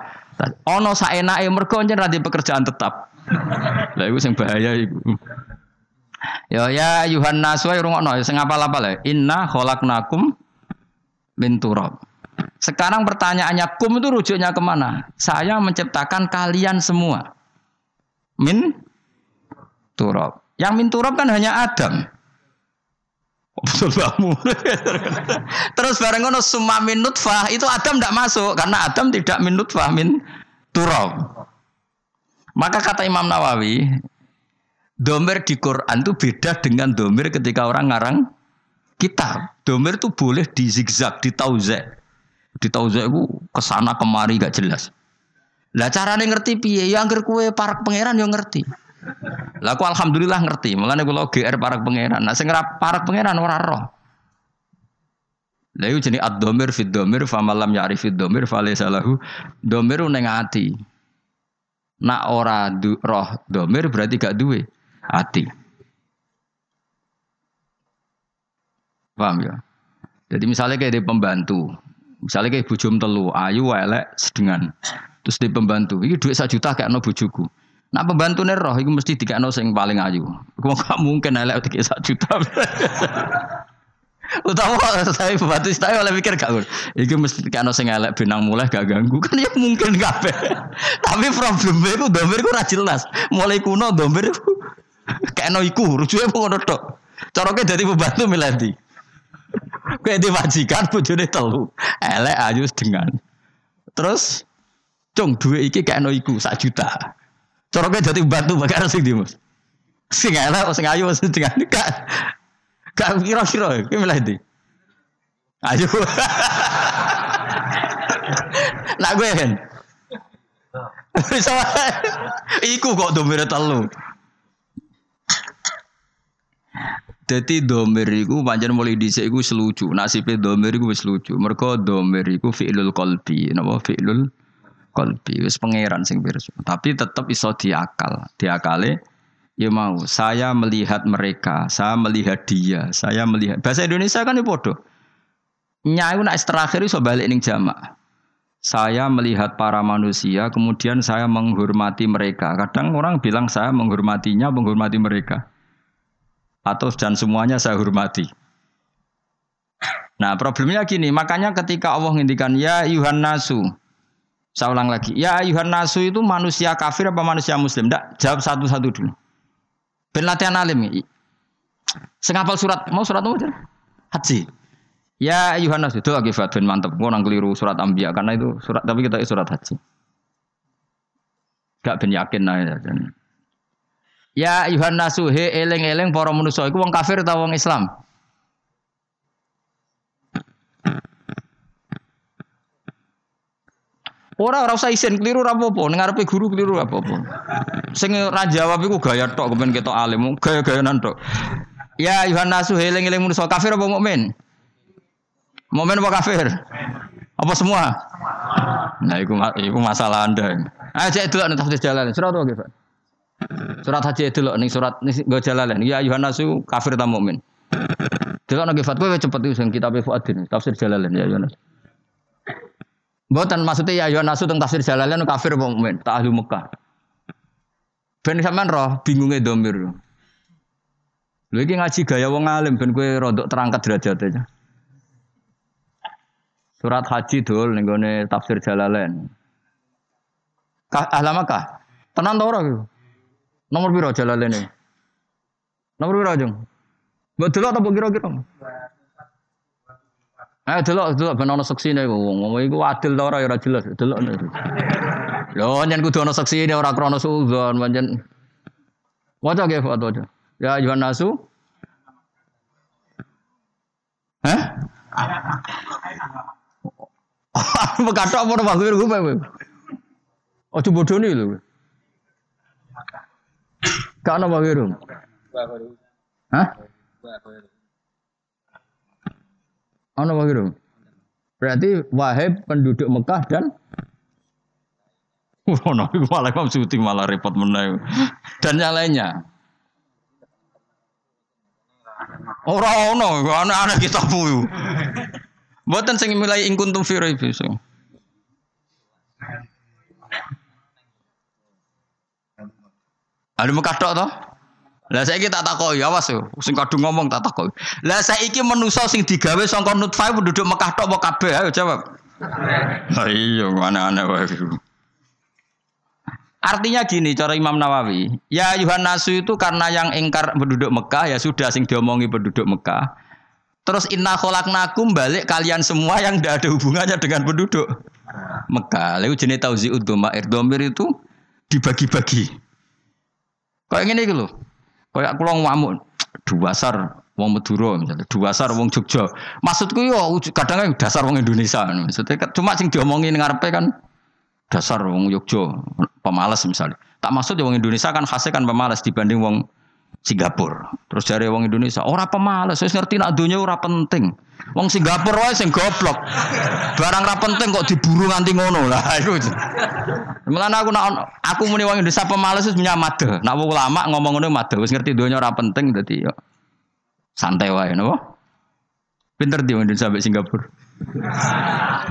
Ono saenake mergo pancen ra pekerjaan tetap. Lah iku sing bahaya iku. Ya ya Yuhan Naswa rungokno sing apal-apal ya. Inna khalaqnakum min turab. Sekarang pertanyaannya kum itu rujuknya ke mana? Saya menciptakan kalian semua. Min turab. Yang min turab kan hanya Adam. Kamu. Terus bareng ngono summa min nutfah itu Adam tidak masuk karena Adam tidak min nutfah min turab. Maka kata Imam Nawawi, domer di Quran itu beda dengan domer ketika orang ngarang kitab. Domer itu boleh di zigzag, di tauzek itu ke sana kemari gak jelas. Lah carane ngerti piye? Ya angger kue para pangeran yang ngerti. Lah aku alhamdulillah ngerti. Mulane kula GR para pangeran. Nah sing para pangeran ora roh. Lah iku jenenge ad-dhamir fid dhamir fa malam ya'rif fid dhamir fa laysa lahu dhamir ning ati. Nak ora du, roh dhamir berarti gak duwe ati. Paham ya? Jadi misalnya kayak di pembantu, misalnya kayak bujum telu, ayu, elek, sedengan. Terus di pembantu, ini duit satu juta kayak no bujuku. Nah pembantu nih roh, itu mesti tiga no yang paling ayu. Kau gak mungkin elek tiga satu juta. Utawa saya pembantu saya oleh mikir gak Iki mesti tiga no yang elek benang mulai gak ganggu kan ya mungkin gak Tapi problemnya itu domir itu jelas. Mulai kuno domir kayak no iku, rujuknya pun ngono tok. Caranya jadi pembantu miladi. Kayak diwajikan bojone telu. Elek ayu dengan. Terus cung duwe iki kayak no iku sak juta. Cara jadi batu bakal sing di Mas. Sing elek sing ayu sing dengan gak gak kira-kira ki milih ndi. Ayo. Nak gue kan. Iku kok domire telu. Jadi domir iku pancen mulai dhisik selucu. Nasibe domir iku wis lucu. Mergo domir iku fi'lul qalbi. Napa pangeran sing pirsa. Tapi tetap iso diakal. Diakale ya mau saya melihat mereka, saya melihat dia, saya melihat. Bahasa Indonesia kan ya bodoh. Nyai nak terakhir iso balik ning jamak. Saya melihat para manusia, kemudian saya menghormati mereka. Kadang orang bilang saya menghormatinya, menghormati mereka atau dan semuanya saya hormati. Nah problemnya gini, makanya ketika Allah ngintikan ya Yuhan Nasu, saya ulang lagi, ya Yuhan Nasu itu manusia kafir apa manusia muslim? Tidak, jawab satu-satu dulu. Ben latihan alim. Sengapal surat, mau surat apa? Haji. Ya Yuhan Nasu, itu lagi ben mantep. Mau nang keliru surat Ambiya karena itu surat, tapi kita surat haji. Gak ben yakin nah ya. Ya Yuhan nasu he eleng-eleng para manusa iku wong kafir atau wong Islam? Ora ora usah isin keliru ora apa-apa, ning ngarepe guru keliru ora apa-apa. Sing ra jawab iku gaya tok kepen ketok alim, gaya-gayanan tok. Ya Yuhan nasu he eleng-eleng manusa kafir apa mukmin? Momen apa kafir? Apa semua? Nah, itu, masalah Anda. Ayo cek dulu tafsir jalan. Surat apa gitu? Surat haji itu loh, nih surat nih gue jalan. Ya Yohanasu kafir tak mukmin. Dulu nih Fat, gue cepet yang kitab Fuadin, tafsir jalan ya Yohanas. Buatan maksudnya ya Yohanasu tentang tafsir jalan kafir apa mukmin? Tak ahli Mekah. Ben sampean roh bingungnya domir. Lha iki ngaji gaya wong alim ben kowe rodok terangkat derajatnya. Surat haji dul ning gone tafsir Jalalain. Kah ahlama kah? Tenan ta ora? Nomor piro Jalalain Nomor piro jeng? Mbok delok ta kira-kira? Eh delok delok ben ana seksine wong wong iku adil ta ora ya ora jelas delok. Lho nyen kudu ana seksine ora krana suudzon pancen. Waca ge foto aja. Ya ayuhan nasu. Hah? Mekatok apa gue kowe. Ojo bodoni lho. Gak ana wae rum. Hah? Ana wae rum. Berarti Wahib penduduk Mekah dan Ono iku malah Imam Suyuti malah repot meneh. Dan yang lainnya. Ora ono, ana-ana kita puyu. Mboten sing mulai ing kuntum fi raib Ada muka tok toh? Lah saiki tak takoki, awas yo. Sing kadung ngomong tak takoki. Lah saiki manusa sing digawe sangka nutfah penduduk Mekah tok apa kabeh? Ayo jawab. Lah iya, aneh-aneh wae. Artinya gini cara Imam Nawawi, ya Yuhan Nasu itu karena yang ingkar penduduk Mekah ya sudah sing diomongi penduduk Mekah. Terus inna khalaqnakum balik kalian semua yang tidak ada hubungannya dengan penduduk Mekah. Lalu jenis tauzi'ud domair. Domir itu dibagi-bagi. Kayak gini gitu loh. Kayak aku ngamuk. Dua sar wong Madura misalnya, dua sar wong Jogja. Maksudku yo kadang dasar wong Indonesia. Maksudnya cuma sing diomongin ngarepe kan dasar wong Yogyo pemalas misalnya. Tak maksud ya wong Indonesia kan khasnya kan pemalas dibanding wong Singapura. Terus dari wong Indonesia, ora pemalas, saya ngerti nak dunia ora penting. Wong Singapura wae sing goblok. Barang ora penting kok diburu nganti ngono lah iku. Mulane aku nak aku muni wong Indonesia pemalas wis menyamad. Nak wong ulama ngomong ngono mad. Wis ngerti dunia ora penting dadi yo santai wae napa. Pinter di Indonesia sampai Singapura.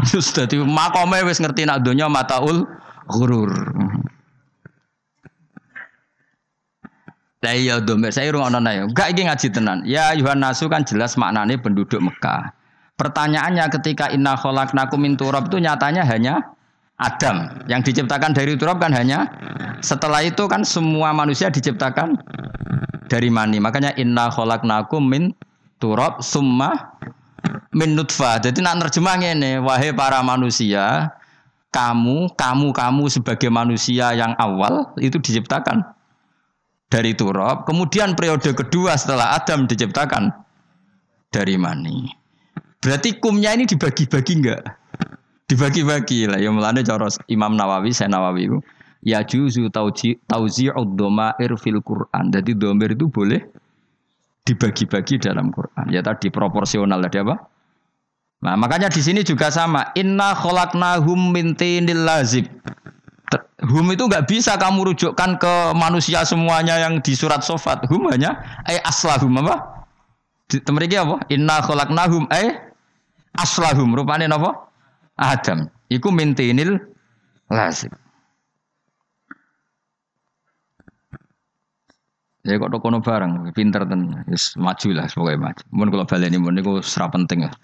Terus dadi makome wis ngerti nak donya mataul ghurur. Lah iya domir saya rungokno ya. Enggak iki ngaji tenan. Ya Yuhan Nasu kan jelas maknanya penduduk Mekah. Pertanyaannya ketika inna khalaqnakum min turab itu nyatanya hanya Adam. Yang diciptakan dari turab kan hanya setelah itu kan semua manusia diciptakan dari mani. Makanya inna khalaqnakum min turab summa min nutfah. Jadi nak nerjemah ini, wahai para manusia, kamu, kamu, kamu sebagai manusia yang awal itu diciptakan dari turab. Kemudian periode kedua setelah Adam diciptakan dari mani. Berarti kumnya ini dibagi-bagi enggak? Dibagi-bagi lah. Yang melanda cara Imam Nawawi, saya Nawawi itu. Ya juzu tauzi'ud domair fil Quran. Jadi domir itu boleh dibagi-bagi dalam Quran. Ya tadi proporsional tadi apa? Nah, makanya di sini juga sama. Inna khalaqnahum min lazib. Hum itu nggak bisa kamu rujukkan ke manusia semuanya yang di surat sofat. Hum hanya eh aslahum apa? Mereka apa? Inna khalaqnahum eh aslahum. Rupanya apa? Adam. Iku mintinil lazib. Ya kok kono bareng, pinter ten, wis maju lah sebagai maju. Mun kalau baleni mun niku ora penting ya.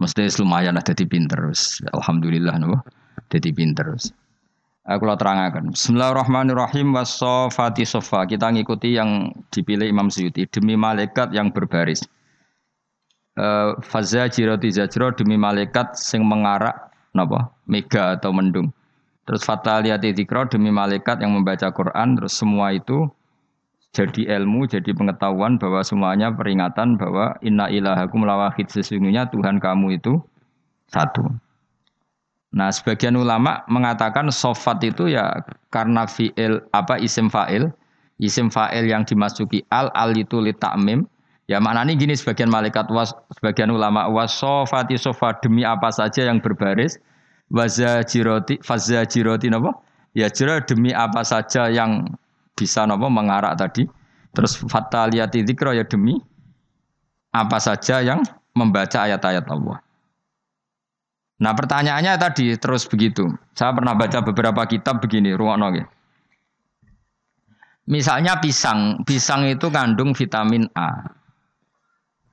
Mesti lumayan ada di pinter. Alhamdulillah nopo. Dadi pinter. Aku lah terangkan. Bismillahirrahmanirrahim wasofati sofa. Kita ngikuti yang dipilih Imam Suyuti demi malaikat yang berbaris. Uh, Fazza jiroti zajro demi malaikat sing mengarak napa? Mega atau mendung. Terus fataliyati dzikra demi malaikat yang membaca Quran terus semua itu jadi ilmu, jadi pengetahuan bahwa semuanya peringatan bahwa inna ilahakum lawahid sesungguhnya Tuhan kamu itu satu. Nah, sebagian ulama mengatakan sofat itu ya karena fiil apa isim fa'il, isim fa'il yang dimasuki al al itu li ta'mim, Ya maknanya gini sebagian malaikat was sebagian ulama was sofati sofa demi apa saja yang berbaris. Waza jiroti fazza jiroti napa? Ya jira demi apa saja yang bisa napa mengarak tadi. Terus fataliyati dzikra ya demi apa saja yang membaca ayat-ayat Allah. Nah pertanyaannya tadi terus begitu. Saya pernah baca beberapa kitab begini, ruang ya. Misalnya pisang, pisang itu kandung vitamin A.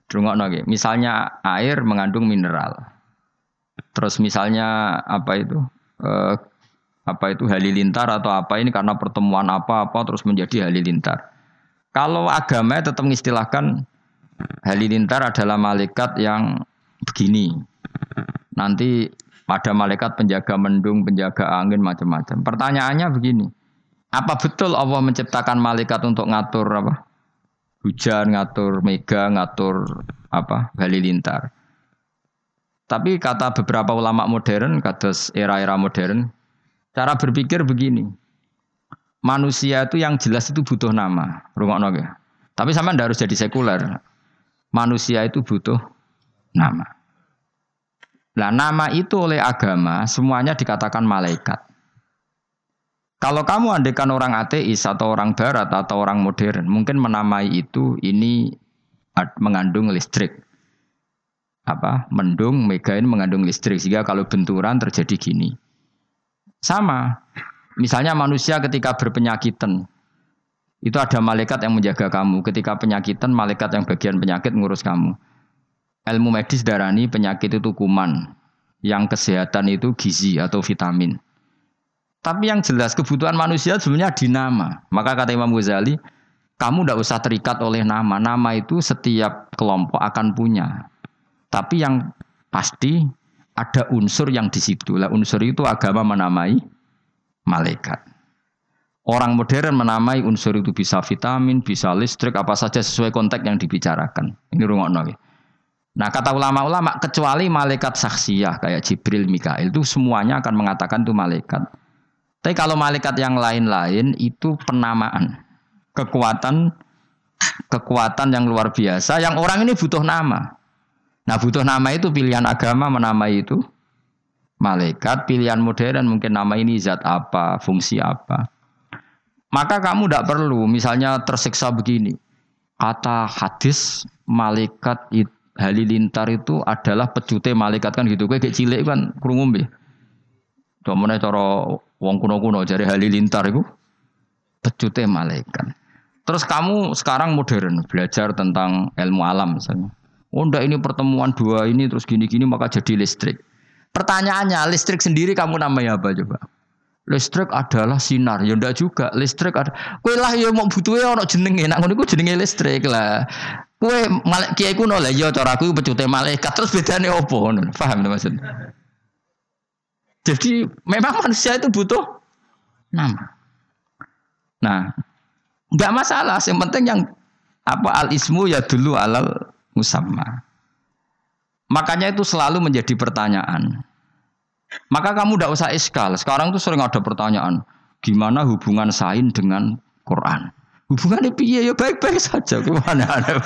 Rungokno nggih. Misalnya air mengandung mineral. Terus misalnya apa itu? Eh, apa itu halilintar atau apa ini karena pertemuan apa-apa terus menjadi halilintar. Kalau agama tetap mengistilahkan halilintar adalah malaikat yang begini. Nanti pada malaikat penjaga mendung, penjaga angin macam-macam. Pertanyaannya begini. Apa betul Allah menciptakan malaikat untuk ngatur apa? hujan, ngatur mega, ngatur apa halilintar. Tapi kata beberapa ulama modern, kata era-era modern, cara berpikir begini. Manusia itu yang jelas itu butuh nama, rumah ya. Tapi sama ndak harus jadi sekuler. Manusia itu butuh nama. Nah nama itu oleh agama semuanya dikatakan malaikat. Kalau kamu andekan orang ateis atau orang barat atau orang modern, mungkin menamai itu ini mengandung listrik. Apa? Mendung, megain mengandung listrik sehingga kalau benturan terjadi gini. Sama. Misalnya manusia ketika berpenyakitan, itu ada malaikat yang menjaga kamu. Ketika penyakitan, malaikat yang bagian penyakit ngurus kamu. Ilmu medis darani penyakit itu kuman. Yang kesehatan itu gizi atau vitamin. Tapi yang jelas kebutuhan manusia sebenarnya di nama. Maka kata Imam Ghazali, kamu tidak usah terikat oleh nama. Nama itu setiap kelompok akan punya. Tapi yang pasti ada unsur yang di situ. Lah unsur itu agama menamai malaikat. Orang modern menamai unsur itu bisa vitamin, bisa listrik, apa saja sesuai konteks yang dibicarakan. Ini rumah nabi. Nah kata ulama-ulama kecuali malaikat saksiyah kayak Jibril, Mikail itu semuanya akan mengatakan itu malaikat. Tapi kalau malaikat yang lain-lain itu penamaan. Kekuatan kekuatan yang luar biasa yang orang ini butuh nama. Nah, butuh nama itu pilihan agama menamai itu malaikat, pilihan modern mungkin nama ini zat apa, fungsi apa. Maka kamu tidak perlu misalnya tersiksa begini. Kata hadis malaikat itu, halilintar itu adalah pecute malaikat kan gitu. Kayak cilik kan krungu Domone cara wong kuno-kuno jari halilintar itu pecute malaikat. Terus kamu sekarang modern belajar tentang ilmu alam misalnya. Oh enggak ini pertemuan dua ini terus gini-gini maka jadi listrik. Pertanyaannya listrik sendiri kamu namanya apa coba? Listrik adalah sinar, ya ndak juga. Listrik ada. Kue lah ya mau butuhnya orang jenenge, nak ngono jenenge listrik lah. Kue malek kiai kuno lah, ya cara aku pecute malaikat terus bedanya opo? Paham maksudnya? Jadi memang manusia itu butuh nama. Nah, nggak masalah. Yang penting yang apa al ismu ya dulu alal musamma. Makanya itu selalu menjadi pertanyaan. Maka kamu tidak usah iskal. Sekarang tuh sering ada pertanyaan, gimana hubungan sain dengan Quran? Hubungannya piye ya baik-baik saja. Gimana ada?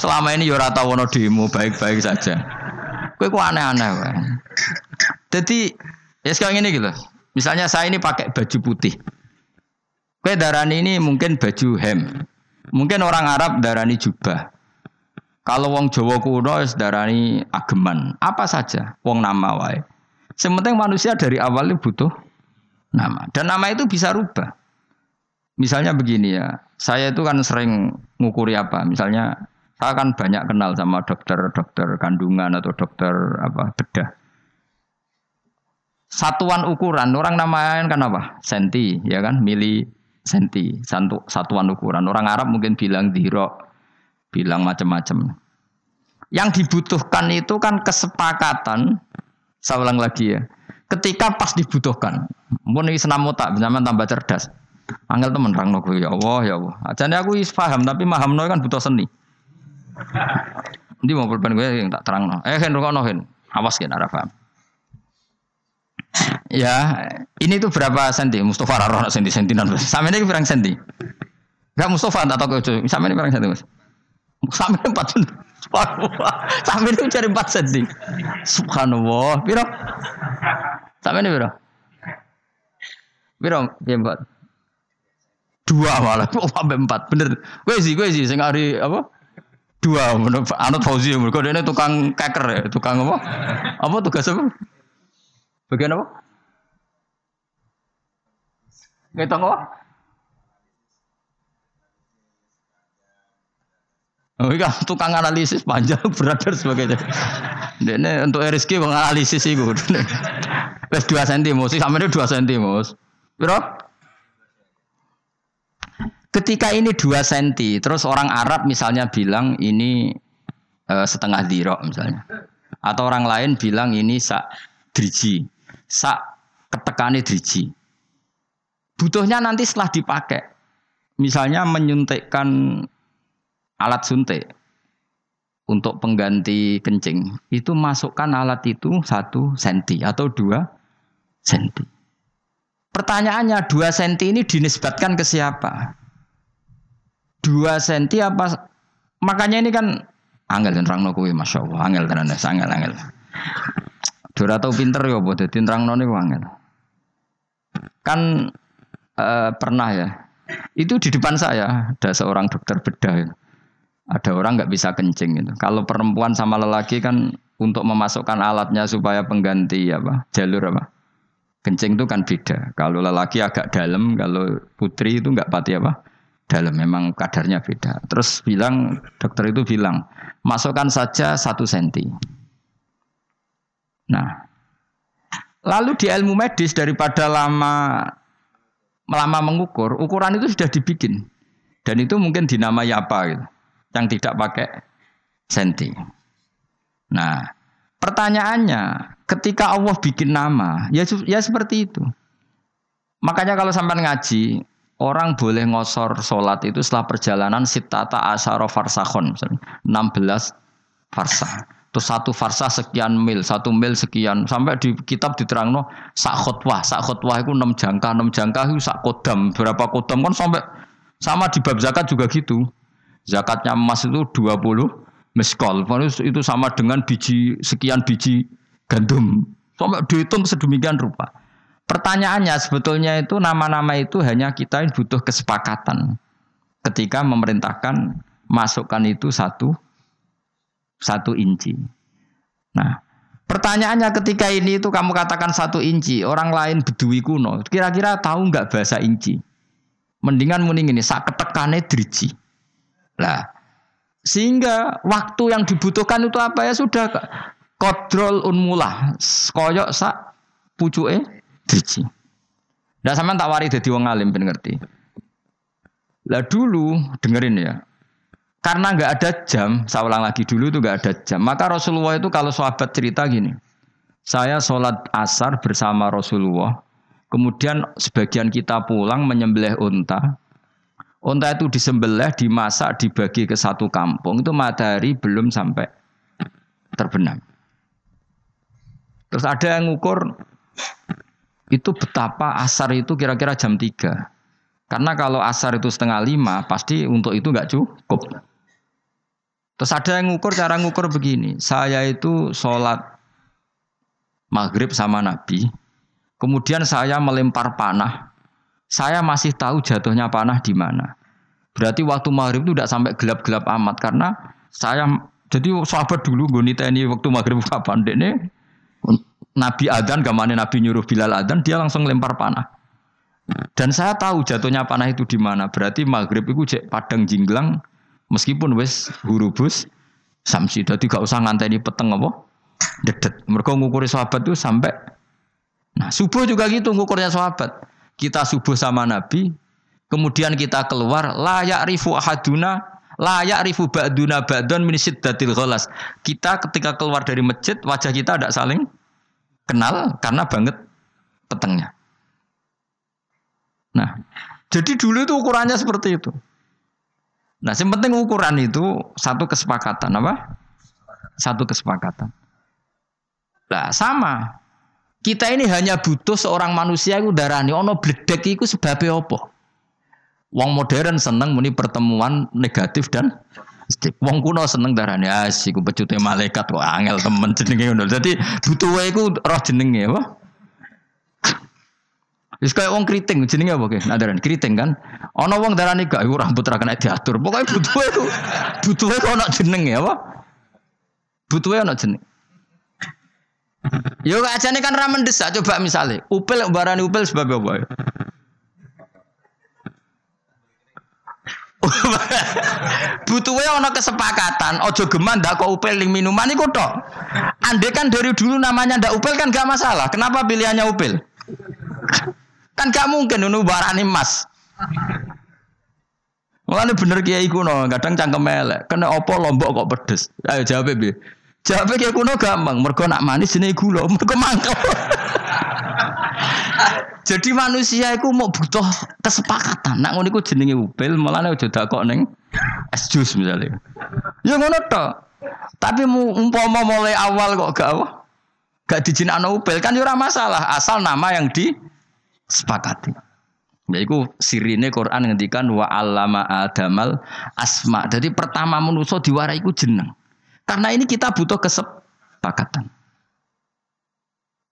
selama ini ya rata wono demo baik-baik saja. Kue kok aneh-aneh. Jadi ya sekarang ini gitu. Misalnya saya ini pakai baju putih. Kue darani ini mungkin baju hem. Mungkin orang Arab darani jubah. Kalau wong Jawa kuno darani ageman. Apa saja wong nama wae. Sementing manusia dari awal itu butuh nama. Dan nama itu bisa rubah. Misalnya begini ya, saya itu kan sering ngukuri apa? Misalnya saya kan banyak kenal sama dokter-dokter kandungan atau dokter apa bedah. Satuan ukuran orang namain kan apa? Senti ya kan? Mili senti satu satuan ukuran. Orang Arab mungkin bilang diro bilang macam-macam. Yang dibutuhkan itu kan kesepakatan saya ulang lagi ya ketika pas dibutuhkan. Mun iki senam otak zaman tambah cerdas angel temen rang ya Allah ya Allah ajane aku is paham tapi paham kan butuh seni Nanti mau pulpen gue yang tak terang no. Eh, hen rukok hen. Awas kan, ada paham. Ya, ini tuh berapa senti? Mustafa Raro senti sentinan. Sama ini berapa senti? Gak Mustafa tak tahu kecuali. Sama ini berapa senti mas? Sampai empat Subhanallah. Sampai ini cari empat senti. Subhanallah. Piro? Sampai ini piro? Piro? Ya empat. Dua malah. Oh, sampai empat. Bener. Gue sih, gue sih. Sing hari apa? Dua. Anut Fauzi. Mereka ini tukang keker ya. Tukang apa? Apa tugas apa? Bagian apa? Ngitung apa? Oh iya, tukang analisis panjang berat dan sebagainya. Ini untuk RSK menganalisis itu. Wes dua senti mus, sama ini dua senti mus. Ketika ini dua senti, terus orang Arab misalnya bilang ini uh, setengah dirok misalnya, atau orang lain bilang ini sak driji, sak ketekane driji. Butuhnya nanti setelah dipakai, misalnya menyuntikkan alat suntik untuk pengganti kencing itu masukkan alat itu satu senti atau dua senti. Pertanyaannya dua senti ini dinisbatkan ke siapa? Dua senti apa? Makanya ini kan angel dan rangno kuwi masya Allah angel tenan angel angel. Dora tau pinter ya buat dadi nerangno niku angel. Kan uh, pernah ya. Itu di depan saya ada seorang dokter bedah. Ada orang nggak bisa kencing itu. Kalau perempuan sama lelaki kan untuk memasukkan alatnya supaya pengganti apa jalur apa kencing itu kan beda. Kalau lelaki agak dalam, kalau putri itu nggak pati apa dalam. Memang kadarnya beda. Terus bilang dokter itu bilang masukkan saja satu senti. Nah, lalu di ilmu medis daripada lama lama mengukur, ukuran itu sudah dibikin dan itu mungkin dinamai apa gitu yang tidak pakai senti. Nah, pertanyaannya, ketika Allah bikin nama, ya ya seperti itu. Makanya kalau sampai ngaji, orang boleh ngosor sholat itu setelah perjalanan sitata asyara farsakhon, 16 farsah. Terus satu farsah sekian mil, satu mil sekian. Sampai di kitab diterangno sak khutwah, sak khutwah itu enam jangka, enam jangka itu sak kodam. Berapa kodam kan sampai sama di bab zakat juga gitu. Zakatnya emas itu 20 meskol. Itu sama dengan biji sekian biji gandum. Sampai dihitung sedemikian rupa. Pertanyaannya sebetulnya itu nama-nama itu hanya kita yang butuh kesepakatan ketika memerintahkan masukkan itu satu satu inci. Nah, pertanyaannya ketika ini itu kamu katakan satu inci, orang lain bedui kuno, kira-kira tahu nggak bahasa inci? Mendingan mending ini sak ketekane driji. Lah, sehingga waktu yang dibutuhkan itu apa ya sudah kontrol unmulah koyok sak pucuke driji. Lah sama tak wari dadi wong alim ben ngerti. Lah dulu dengerin ya. Karena nggak ada jam, saya ulang lagi dulu itu nggak ada jam. Maka Rasulullah itu kalau sahabat cerita gini, saya sholat asar bersama Rasulullah. Kemudian sebagian kita pulang menyembelih unta. Unta itu disembelih, dimasak, dibagi ke satu kampung. Itu matahari belum sampai terbenam. Terus ada yang ngukur itu betapa asar itu kira-kira jam 3. Karena kalau asar itu setengah lima, pasti untuk itu nggak cukup. Terus ada yang ngukur, cara ngukur begini. Saya itu sholat maghrib sama Nabi. Kemudian saya melempar panah saya masih tahu jatuhnya panah di mana. Berarti waktu maghrib itu tidak sampai gelap-gelap amat karena saya jadi sahabat dulu gue ini waktu maghrib kapan ini Nabi Adan gamane Nabi nyuruh Bilal Adan dia langsung lempar panah. Dan saya tahu jatuhnya panah itu di mana. Berarti maghrib itu cek padang jinglang meskipun wes hurubus samsi. Jadi gak usah nganteni peteng apa dedet. Mereka ngukuri sahabat itu sampai Nah subuh juga gitu ngukurnya sahabat kita subuh sama Nabi, kemudian kita keluar, layak rifu ahaduna, layak rifu ba'duna ba'dun min datil ghalas. Kita ketika keluar dari masjid, wajah kita tidak saling kenal karena banget petengnya. Nah, jadi dulu itu ukurannya seperti itu. Nah, yang penting ukuran itu satu kesepakatan apa? Satu kesepakatan. Nah, sama. Kita ini hanya butuh seorang manusia itu darani ono bledek iku sebabnya apa? Wong modern seneng muni pertemuan negatif dan. Wong kuno seneng darane asik, ku pecute malaikat kok angel temen jenenge ngono. Dadi butuhe iku roh jenenge apa? Wis kaya wong kriting jenenge apa ki? Nadaran kriting kan. Ana wong darane gak iku rambut ra kena diatur. Pokoke butuhe iku butuhe kok ana jenenge apa? Butuhe ana jeneng. Yo ajane kan ra mendesak coba misalnya upil barani upil sebab apa? Butuhnya ono kesepakatan, ojo geman ndak kok upel ning minuman iku tok. Ande kan dari dulu namanya ndak upel kan gak masalah. Kenapa pilihannya upel? kan gak mungkin nunu barani emas. Mulane bener kiai kuno, kadang cangkem elek. Kena opo lombok kok pedes. Ayo jawab bi. Jawab kiai kuno gampang, mergo nak manis jenenge gula, mergo mangkel. Jadi manusia itu mau butuh kesepakatan. Nak ngono iku jenenge upil, mulane aja dakok ning es jus misalnya. Ya ngono tok. Tapi umpama mulai awal kok gak apa? Gak dijinakno upil kan ya masalah, asal nama yang disepakati. Yaiku sirine Quran ngendikan wa allama adamal asma. Jadi pertama manusia diwarai ku jeneng. Karena ini kita butuh kesepakatan.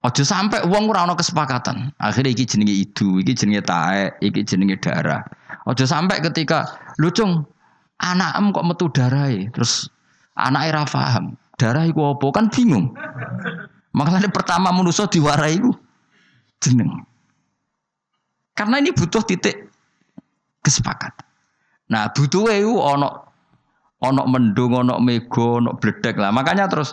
Ojo sampai uang ora ana kesepakatan. Akhirnya iki jenenge idu, iki jenenge tae, iki jenenge darah. Ojo sampai ketika lucung anak em kok metu darah terus anak era paham. Darah iku apa? Kan bingung. Makanya pertama manusia diwarai iku jeneng. Karena ini butuh titik kesepakatan. Nah, butuh itu ono ono mendung, ono mego, ono bledek lah. Makanya terus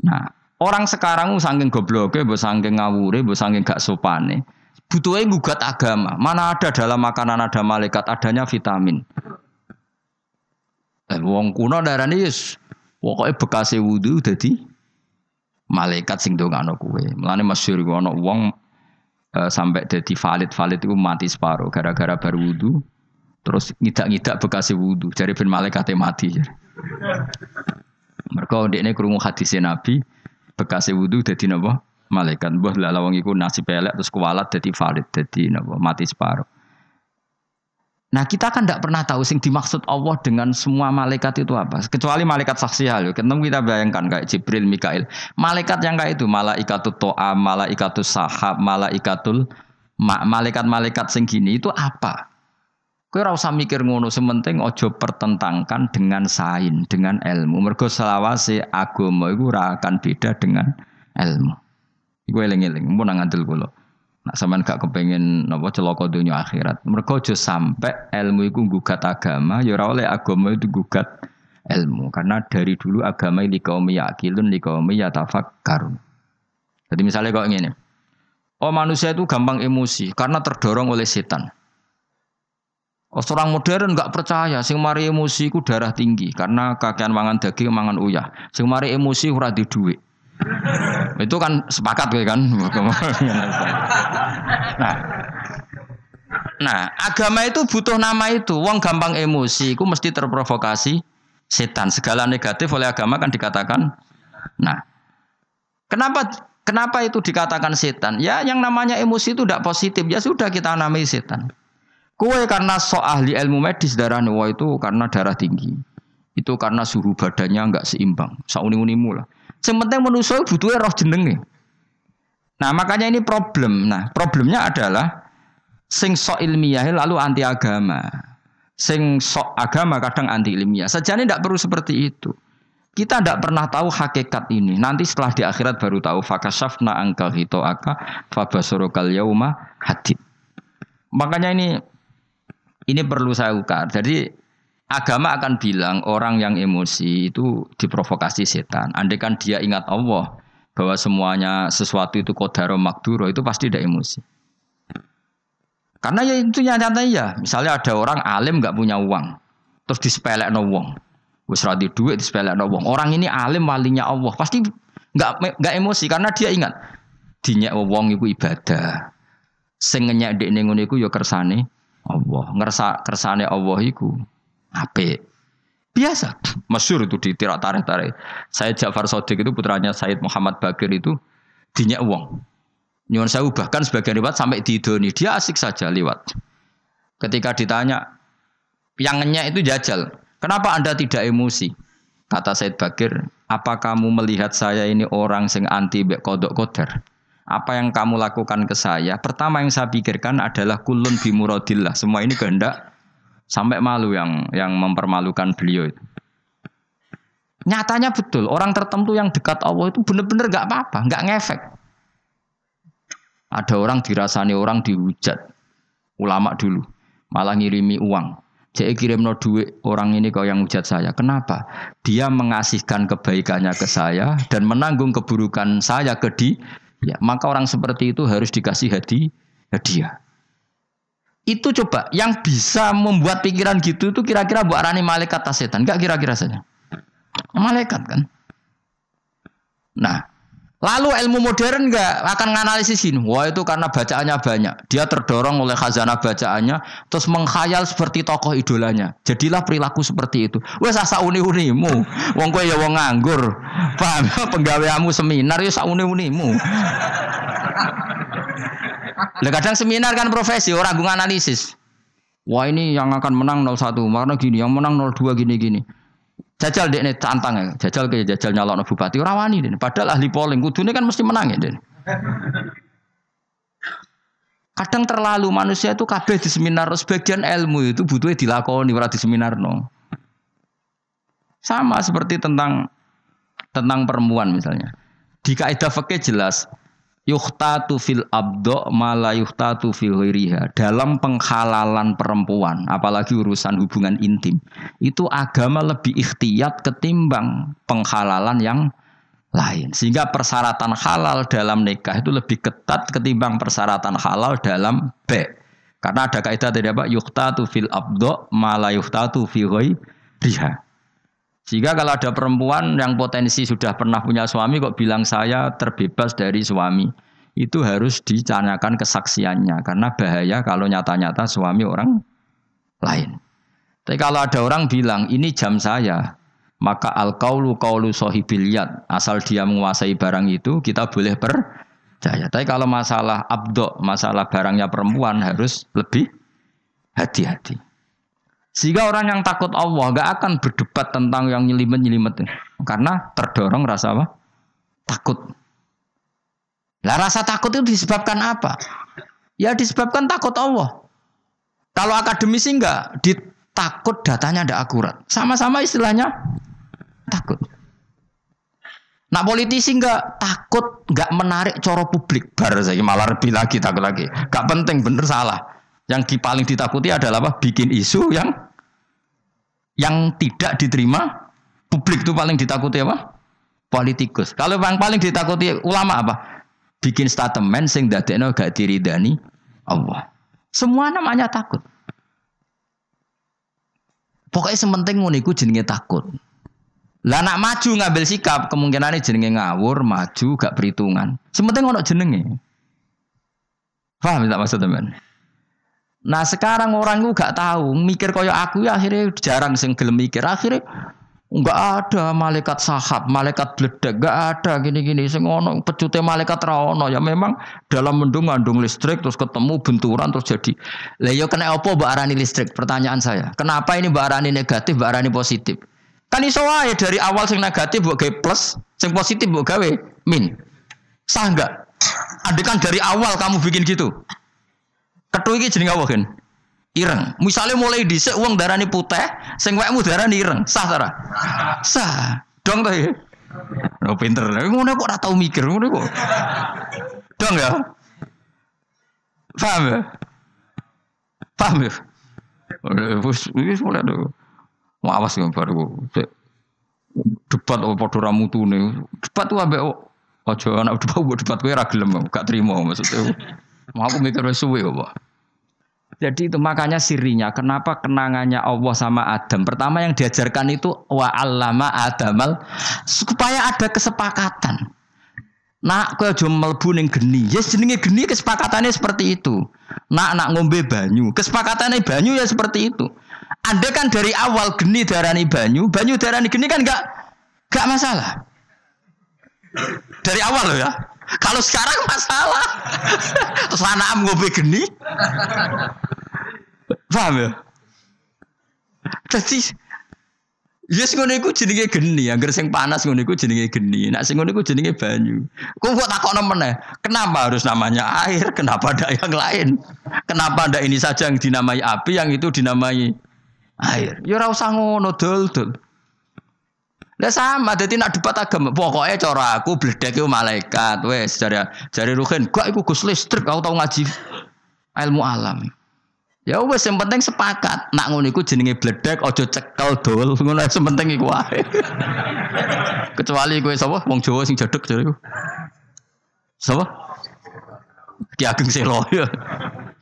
nah Orang sekarang saking gobloknya, mbok saking ngawure, mbok saking gak sopane. Butuhnya gugat agama. Mana ada dalam makanan ada malaikat, adanya vitamin. Eh, wong kuno darane yes, pokoknya bekas wudhu jadi malaikat sing dongano kue. Mulane masyhur ana wong e, sampai jadi valid valid itu mati separuh gara-gara baru wudhu terus ngidak-ngidak bekas wudhu jadi ben malaikatnya mati. Mereka ini kerungu hadisnya Nabi, bekas wudhu jadi napa malaikat mbah lah lawang iku nasib terus kualat jadi valid jadi napa mati separuh Nah kita kan tidak pernah tahu sing dimaksud Allah dengan semua malaikat itu apa. Kecuali malaikat saksi hal. Ketemu kita bayangkan kayak Jibril, Mikail. Malaikat yang kayak itu, malaikatul to'a, malaikatul sahab, malaikatul ma malaikat-malaikat sing gini itu apa? Kowe ora usah mikir ngono, sementing ojo pertentangkan dengan sain, dengan ilmu. Mergo selawase agama ora akan beda dengan ilmu. Iku eling-eling, mun ngandel kula. Nak sampean gak kepengin napa celaka dunia akhirat. Mergo aja sampai ilmu iku gugat agama, ya oleh agama itu gugat ilmu. Karena dari dulu agama ini kaum yakilun, di kaum yatafakkarun. Jadi misalnya kok ngene. Oh manusia itu gampang emosi karena terdorong oleh setan. Orang modern nggak percaya, sing mari emosi ku darah tinggi karena kakean mangan daging mangan uyah. Sing mari emosi ora di duit. Itu kan sepakat kan. nah, nah agama itu butuh nama itu. Wong gampang emosi, ku mesti terprovokasi setan. Segala negatif oleh agama kan dikatakan. Nah, kenapa kenapa itu dikatakan setan? Ya yang namanya emosi itu tidak positif. Ya sudah kita namai setan. Kue karena so ahli ilmu medis darah wah itu karena darah tinggi. Itu karena suhu badannya enggak seimbang. Sauni-unimu lah. Yang penting manusia butuhnya roh jenenge. Nah makanya ini problem. Nah problemnya adalah sing so ilmiah lalu anti agama. Sing so agama kadang anti ilmiah. Sejane tidak perlu seperti itu. Kita tidak pernah tahu hakikat ini. Nanti setelah di akhirat baru tahu. Fakasafna angkal hito aka fabasurokal yauma hadid. Makanya ini ini perlu saya ukar. Jadi agama akan bilang orang yang emosi itu diprovokasi setan. Andai kan dia ingat Allah bahwa semuanya sesuatu itu kodaro makduro itu pasti tidak emosi. Karena ya itu nyata ya. Misalnya ada orang alim nggak punya uang, terus disepelek no uang, wis duit disepelek no uang. Orang ini alim walinya Allah, pasti nggak nggak emosi karena dia ingat dinyak uang itu ibadah. Sing ngenyek dek ngono iku ya kersane Allah. Ngerasa kersane Allah iku apik. Biasa. Masyur itu di tirak tarik-tarik. Saya Ja'far Sodik itu putranya Said Muhammad Bakir itu dinyak uang. Nyuwun saya bahkan sebagian riwayat sampai di Doni dia asik saja lewat. Ketika ditanya yang itu jajal. Kenapa Anda tidak emosi? Kata Said Bakir, apa kamu melihat saya ini orang sing anti bek kodok koder? Apa yang kamu lakukan ke saya? Pertama yang saya pikirkan adalah kulun bimurodillah. Semua ini kehendak sampai malu yang yang mempermalukan beliau itu. Nyatanya betul, orang tertentu yang dekat Allah itu benar-benar gak apa-apa, gak ngefek. Ada orang dirasani orang dihujat, ulama dulu, malah ngirimi uang. Jadi kirim no duit orang ini kau yang hujat saya. Kenapa? Dia mengasihkan kebaikannya ke saya dan menanggung keburukan saya ke dia. Ya, maka orang seperti itu harus dikasih hadiah. hadiah. Itu coba yang bisa membuat pikiran gitu itu kira-kira buat arani malaikat atau setan? Enggak kira-kira saja. Malaikat kan. Nah, Lalu ilmu modern enggak akan menganalisis ini. Wah itu karena bacaannya banyak. Dia terdorong oleh khazanah bacaannya, terus menghayal seperti tokoh idolanya. Jadilah perilaku seperti itu. Wes asa uni-unimu. Wong kowe ya wong nganggur. Paham? Penggaweamu seminar ya sak uni-unimu. Lah kadang seminar kan profesi, orang gue analisis. Wah ini yang akan menang 01, karena gini, yang menang 02 gini-gini. Jajal dek tantang ya, jajal ke jajal nyalon bupati ora wani deh. Padahal ahli polling kudune kan mesti menang ya deh. Kadang terlalu manusia itu kabeh di seminar sebagian ilmu itu butuhnya dilakoni ora di seminar no. Sama seperti tentang tentang perempuan misalnya. Di kaidah fikih jelas yuhtatu fil abdo mala yuhtatu fil ghairiha. Dalam penghalalan perempuan apalagi urusan hubungan intim itu agama lebih ikhtiyat ketimbang penghalalan yang lain. Sehingga persyaratan halal dalam nikah itu lebih ketat ketimbang persyaratan halal dalam B. Karena ada kaidah tadi apa? Yuhtatu fil abdo mala yuhtatu fil ghairiha sehingga kalau ada perempuan yang potensi sudah pernah punya suami kok bilang saya terbebas dari suami, itu harus dicanyakan kesaksiannya karena bahaya kalau nyata-nyata suami orang lain. Tapi kalau ada orang bilang ini jam saya, maka al kaulu kaulu sohibiliyat asal dia menguasai barang itu kita boleh percaya. Tapi kalau masalah abdo, masalah barangnya perempuan harus lebih hati-hati. Sehingga orang yang takut Allah gak akan berdebat tentang yang nyelimet-nyelimet. Karena terdorong rasa apa? Takut. Lah rasa takut itu disebabkan apa? Ya disebabkan takut Allah. Kalau akademisi enggak, ditakut datanya tidak akurat. Sama-sama istilahnya takut. Nah politisi enggak takut, enggak menarik coro publik. Baru saya malah lebih lagi takut lagi. Enggak penting, bener salah. Yang paling ditakuti adalah apa? Bikin isu yang yang tidak diterima publik itu paling ditakuti apa? Politikus. Kalau yang paling ditakuti ulama apa? Bikin statement sing dadekno gak diridani Allah. Semua namanya takut. Pokoknya sementing ngono iku jenenge takut. Lah nak maju ngambil sikap kemungkinan ini jenenge ngawur, maju gak perhitungan. Sementing ono jenenge. Paham tak maksud teman? Nah sekarang orang itu gak tahu mikir koyo aku ya akhirnya jarang sing gelem mikir akhirnya nggak ada malaikat sahab, malaikat bledek, nggak ada gini-gini. Sing ono pecute malaikat rawono ya memang dalam mendung ngandung listrik terus ketemu benturan terus jadi. Lah yo kena apa mbak arani listrik? Pertanyaan saya. Kenapa ini mbak arani negatif, mbak arani positif? Kan iso wae dari awal sing negatif mbok gawe plus, sing positif mbok gawe min. Sah enggak? Andai kan dari awal kamu bikin gitu. Kethu iki jenenge apa kan? Ireng. Misalnya mulai dhisik wong darani putih, sing wekmu darani ireng. Sah ta Sah. Dong ta ya? Oh pinter. Ngono kok ora tau mikir ngono kok. Dong ya? Paham ya? Paham ya? Wis wis mulai do. Awas ya baru debat apa padha ra mutune. Debat tuh ambek aja anak debat debat kowe ra gelem gak trimo maksudnya. Mau aku mikir suwe kok. Jadi itu makanya sirinya kenapa kenangannya Allah sama Adam. Pertama yang diajarkan itu wa allama adamal supaya ada kesepakatan. Nak kau aja mlebu ning geni. Yes jenenge geni kesepakatannya seperti itu. Nak nak ngombe banyu, kesepakatannya banyu ya seperti itu. Anda kan dari awal geni darani banyu, banyu darani geni kan enggak enggak masalah. Dari awal loh ya. Kalau sekarang masalah. Terus anak ngombe geni. Paham ya? Jadi Yes ngono iku jenenge geni, angger sing panas ngono iku jenenge geni. Nek sing ngono iku jenenge banyu. Kok kok takokno meneh, kenapa harus namanya air? Kenapa ada yang lain? Kenapa ada ini saja yang dinamai api, yang itu dinamai air? Ya ora usah ngono dul-dul. Lah sama, jadi nak debat agama. Pokoknya cara aku bledek malaikat. Wes, jari jari Ruhin, gak iku Gus listrik. Aku tahu ngaji ilmu alam. Ya wes yang penting sepakat. Nak ngono iku jenenge bledek ojo cekel dol. Ngono sing penting iku wae. Kecuali kowe sapa wong Jawa sing jedeg jare iku. Sapa? Ki Ageng Selo ya.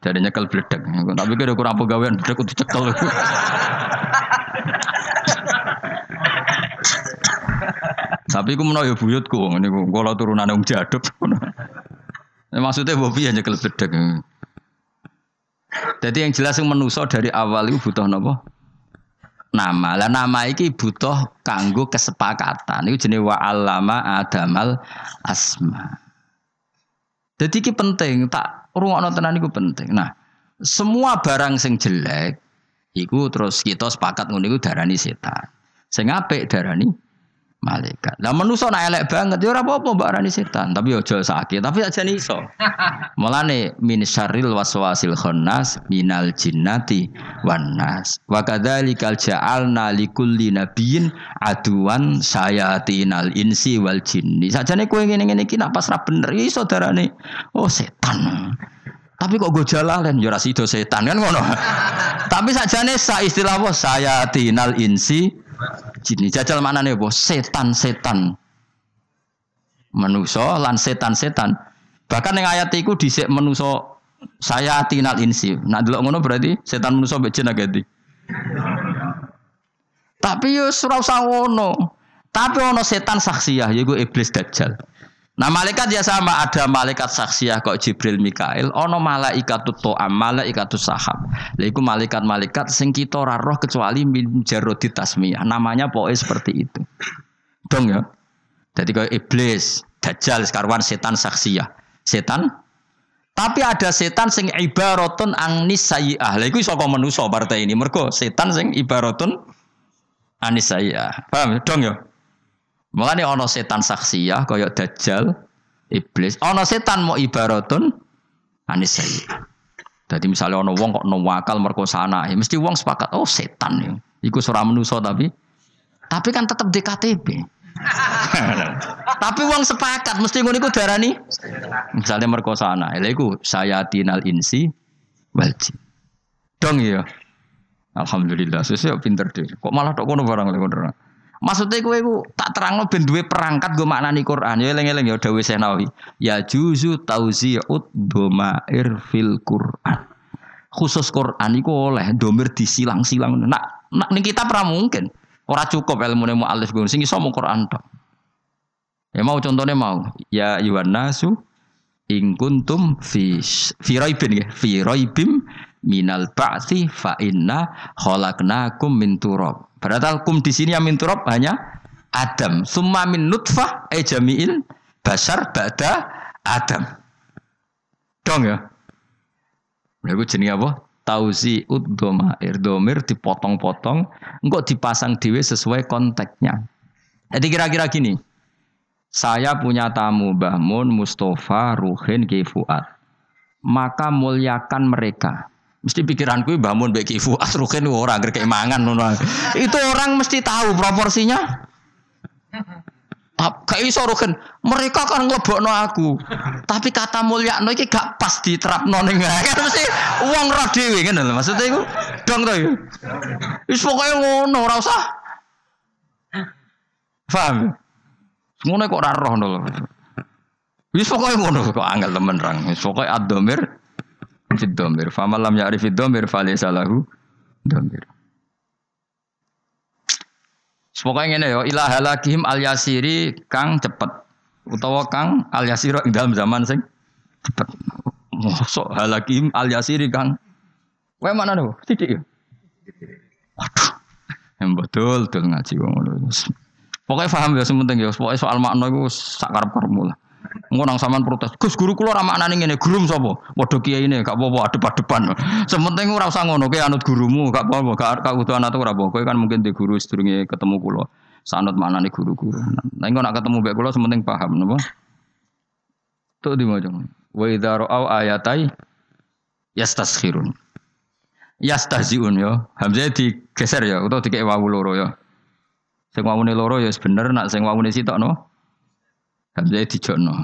Jadi nyekel bledek. Tapi kira kurang pegawaian bledek kudu cekel. Tapi aku menawa ya buyutku ngene ku. Kala turunane wong jaduk. Maksudnya bobi hanya bledek. Jadi yang jelas yang menuso dari awal itu butuh nopo nama. Lah nama iki butuh kanggo kesepakatan. Itu jenis wa adamal asma. Jadi ini penting, tak rungokno tenan iku penting. Nah, semua barang sing jelek iku terus kita sepakat ngono darani setan. Sing apik darani malaikat. Lah manusa nak elek banget ya ora apa-apa mbak arani setan, tapi aja sakit, tapi aja iso. Mulane min syarril waswasil khannas minal jinnati wan nas. Wa kadzalikal ja'alna likulli nabiyyin aduan sayatinal insi wal jinni. Sajane kowe ngene-ngene iki nak pas ra bener iso darane oh setan. Tapi kok gue jalan ya sido setan kan ngono. Tapi sajane sa istilah apa sayatinal insi Jini jajal nih bos? Setan-setan. Menuso lan setan-setan. Bahkan yang ayat itu disek menuso saya tinal insi. Nah dulu ngono berarti setan menuso becina ganti. Tapi yo surau sawono. Tapi ono setan saksiyah yaiku iblis dajjal. Nah malaikat ya sama ada malaikat saksiyah kok Jibril Mikail, ono malaikat to'am, malaikat sahab. Lalu malaikat-malaikat sing kita roh kecuali min tasmiyah. Namanya pokoknya seperti itu. Dong ya. Jadi kayak iblis, dajjal sekarwan setan saksiyah. Setan tapi ada setan sing ibaratun angnis sayyah. Lha iku iso kok manusa partai ini. Mergo setan sing ibaratun anis sayyah. Paham dong ya? Makanya ono setan saksiyah kaya dajjal, iblis. Ono setan mau ibaratun anis. Jadi misalnya ono wong kok wakal merkosa anak, ya mesti wong sepakat, oh setan ya. Iku surah menuso tapi, tapi kan tetap DKTB. tapi wong sepakat mesti ngono iku darani misalnya merkosa anak, lha saya tinal insi wajib. Dong ya. Alhamdulillah, sesuai pinter deh. Kok malah tok kono barang lek Maksudnya gue ku tak terang ben duwe perangkat gue maknani Quran. Ya eling-eling ya Dawi Senawi. Ya juzu tauzi'ut domair fil Quran. Khusus Quran iku oleh domir disilang-silang. Nak nak ning kita pra mungkin. Ora cukup ilmu mu alif gue sing iso Quran tok. Ya mau contohnya mau. Ya yuwan nasu in kuntum fi fi raibin ya fi raibim minal ba'thi fa inna khalaqnakum min turab Padahal kum di sini yang min turab hanya Adam. Summa min nutfah e jami'il basar ba'da Adam. Dong ya. Lagu jenis apa? Tauzi uddomair domir dipotong-potong, enggak dipasang dewe sesuai konteksnya. Jadi kira-kira gini, saya punya tamu Mbah Mun, Mustafa, Ruhin, Kifuat. Maka muliakan mereka. Mesti pikiranku bangun baik ibu asrukin orang gerke mangan Itu orang mesti tahu proporsinya. Kayak iso rugen, mereka kan ngelebokno aku. Tapi kata mulia no iki gak pas diterapno ning kan mesti uang roh dhewe ngene lho maksudnya iku. Dong to ya. Wis pokoke ngono ora usah. Ngono kok ora roh lho. Wis pokoke ngono kok angel temen rang. Wis pokoke ad-dhamir fid domir. Faman lam ya'rif fid domir falaysa lahu domir. Pokoknya ini ya, ilah halakihim al yasiri kang cepet. Utawa kang al yasiro ing dalam zaman sing cepet. Mosok halakihim al yasiri kang. Wae mana nih? Titik ya. Waduh. Yang betul betul ngaji wong Pokoknya paham ya sementing ya. Pokoknya soal makna itu sakar karep Ngonang sampean protes. Gus guru kula ora maknane ngene, gurum sapa? Padha kiai ini gak apa-apa adep-adepan. Sementing ora usah ngono, kowe anut gurumu gak apa-apa, gak gak kudu anut ora apa. Kowe kan mungkin di guru sedurunge ketemu kula. Sanut maknane guru-guru. Nah, engko nak ketemu mbek kula sementing paham napa? Tuh di mojong. Wa idza ra'au ayatai yastaskhirun. Yastahziun yo. Hamzah digeser ya utawa dikek wawu loro ya. Sing wawune loro ya bener, nak sing wawune sitok no. Hamzah dijokno.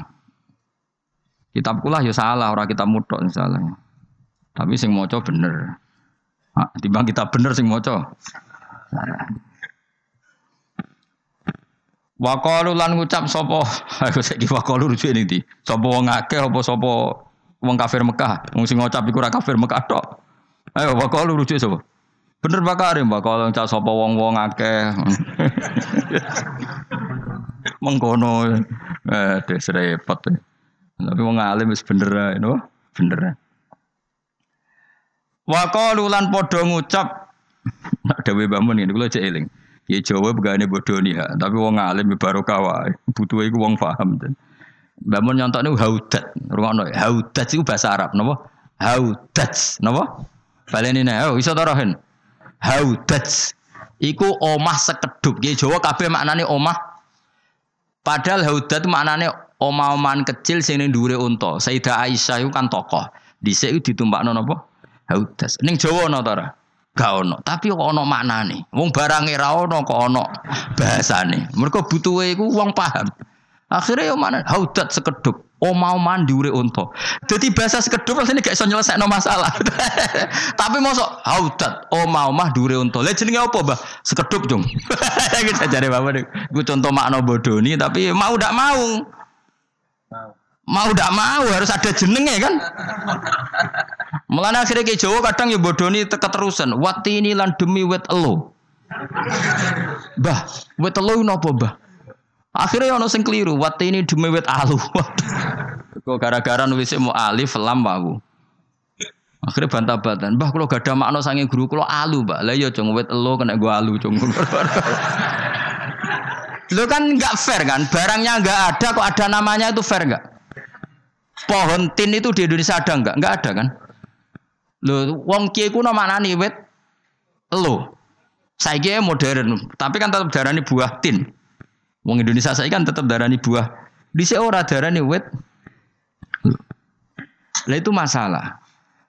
Kitab kula ya salah, ora kita mutok salah. Tapi sing maca bener. Ah, timbang kita bener sing maca. Waqalu lan ngucap sapa? Aku saiki waqalu rujuk ning ndi? Sapa wong akeh apa sapa wong kafir Mekah? Wong sing ngucap iku ora kafir Mekah tok. Ayo waqalu rujuk sapa? Bener bakare Mbak kalau cak sapa wong-wong akeh. Mengkono eh des repot. Tapi wong alim wis bener ae no? Bener. Wa qalu lan ngucap nak dawuh bangun ini kula cek eling. Ya Jawa begane bodoh nih tapi wong alim barokah wae. Butuh iku wong paham. Bangun nyontokne haudat. Rungokno haudat iku bahasa Arab napa? Haudat napa? Baleni nek oh iso ta rohen? haudaj iku omah sekedup. Nggih Jawa kabeh maknane omah. Padahal haudat maknane omah-omahan kecil sing ning dhuwure unta. Sayyidah Aisyah iku kan tokoh. Dhisik iku ditumpakno napa? Haudas. Ning Jawa ana ta ora? Gak ono, tapi kok ono maknane. Wong barange ra ono kok ono bahasane. Mergo butuhe iku wong paham. Akhirnya yo mana haudat sekedup. Omah-omahan diure unta. Jadi bahasa sekedup rasanya gak iso nyelesaikno masalah. Tapi mosok haudat omah-omah diure unta. Lah jenenge apa, Mbah? Sekedup, Jung. Kita cari Bapak Gue contoh makna bodoni tapi mau ndak mau. Mau ndak mau harus ada jenenge kan? Mulane akhirnya ke Jawa kadang ya bodoni. Wati ini lan demi wet elo. Bah, wet elo napa, Mbah? Akhirnya ono sing keliru, wati ini demi wet alu. Kok gara-gara nulis mau alif lam wawu. Akhirnya bantah-bantahan. Bah kalau gak ada makna sange guru kalau alu, Mbak. Lah ya cung wet elo kena gua alu cung. Lo kan nggak fair kan? Barangnya nggak ada kok ada namanya itu fair nggak? Pohon tin itu di Indonesia ada nggak? Nggak ada kan? Lo wong kiai kuno mana nih wet elo. Saya modern, tapi kan tetap darah buah tin. Wong Indonesia saya kan tetap darani buah. Di ora darani wet. Lah itu masalah.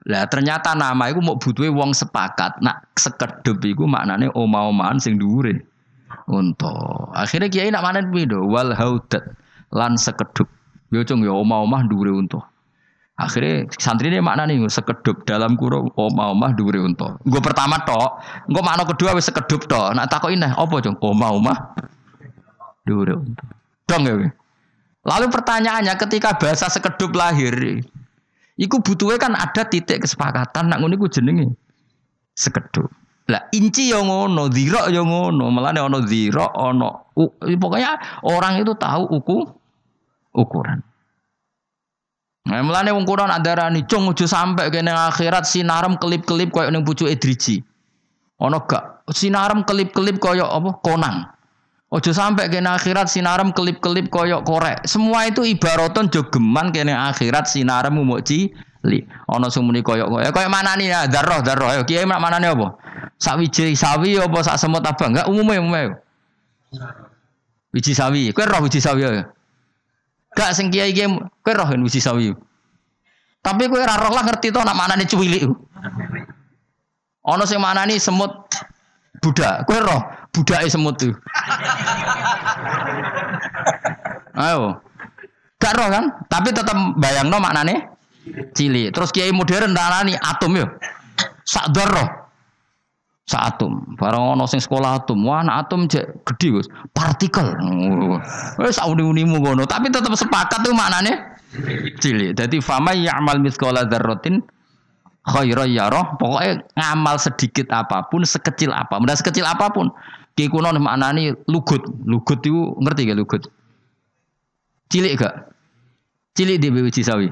Lah ternyata nama itu mau butuhe wong sepakat. Nak sekedep iku maknane oma-omaan sing dhuwure. Unta. Akhirnya kiai nak manen pido wal haudat lan sekedup. Yo cung yo oma-omah dhuwure unta. Akhirnya santri ini makna nih sekedup dalam kurung oma-omah dhuwure unta. Gue pertama tok, gue makna kedua wis sekedup tok. Nak takok ineh apa cung oma-omah Dhuwur Dong ya. Lalu pertanyaannya ketika bahasa sekedup lahir, iku butuhnya kan ada titik kesepakatan nak ngono iku jenenge sekedup. Lah inci yang ngono, zira yang ngono, malah ono zira, ono pokoknya orang itu tahu uku ukuran. Nah, mulane wong Quran adarani cung ojo sampai kene akhirat sinaram kelip-kelip koyo ning pucuk edriji. Ono gak sinaram kelip-kelip koyo apa? Konang. Ojo sampai kena akhirat sinaram kelip-kelip koyok korek. Semua itu ibaraton jogeman kena akhirat sinaram mau li. Ono sumuni koyok koyok. Koyok mana nih ya? Darroh darroh. Ayo kiai mana nih apa? Sak wiji sawi apa sak semut apa? Enggak umumnya umumnya. Wiji sawi. Kue roh wiji sawi ya. Gak sing kiai kiai. Kue roh wiji sawi. Tapi kue roh lah ngerti tuh nak mana nih cuwili. Ono sing mana nih semut budak. Kue roh budake semut tuh. Ayo. Gak roh kan? Tapi tetap bayang no maknane cili. Terus kiai modern nih atom yo. Sak roh. Sak atom. Barang sing sekolah atom. Wah, anak atom cek gede Gus. Partikel. Wis sak uni-unimu ngono, tapi tetap sepakat tuh maknane cili. Jadi fama ya'mal mithqala dzarratin khairan yarah. Pokoknya ngamal sedikit apa pun, sekecil apa, mudah sekecil apa pun. Ki kuno maknani lugut. Lugut itu ngerti gak lugut? Cilik gak? Cilik di biji sawi.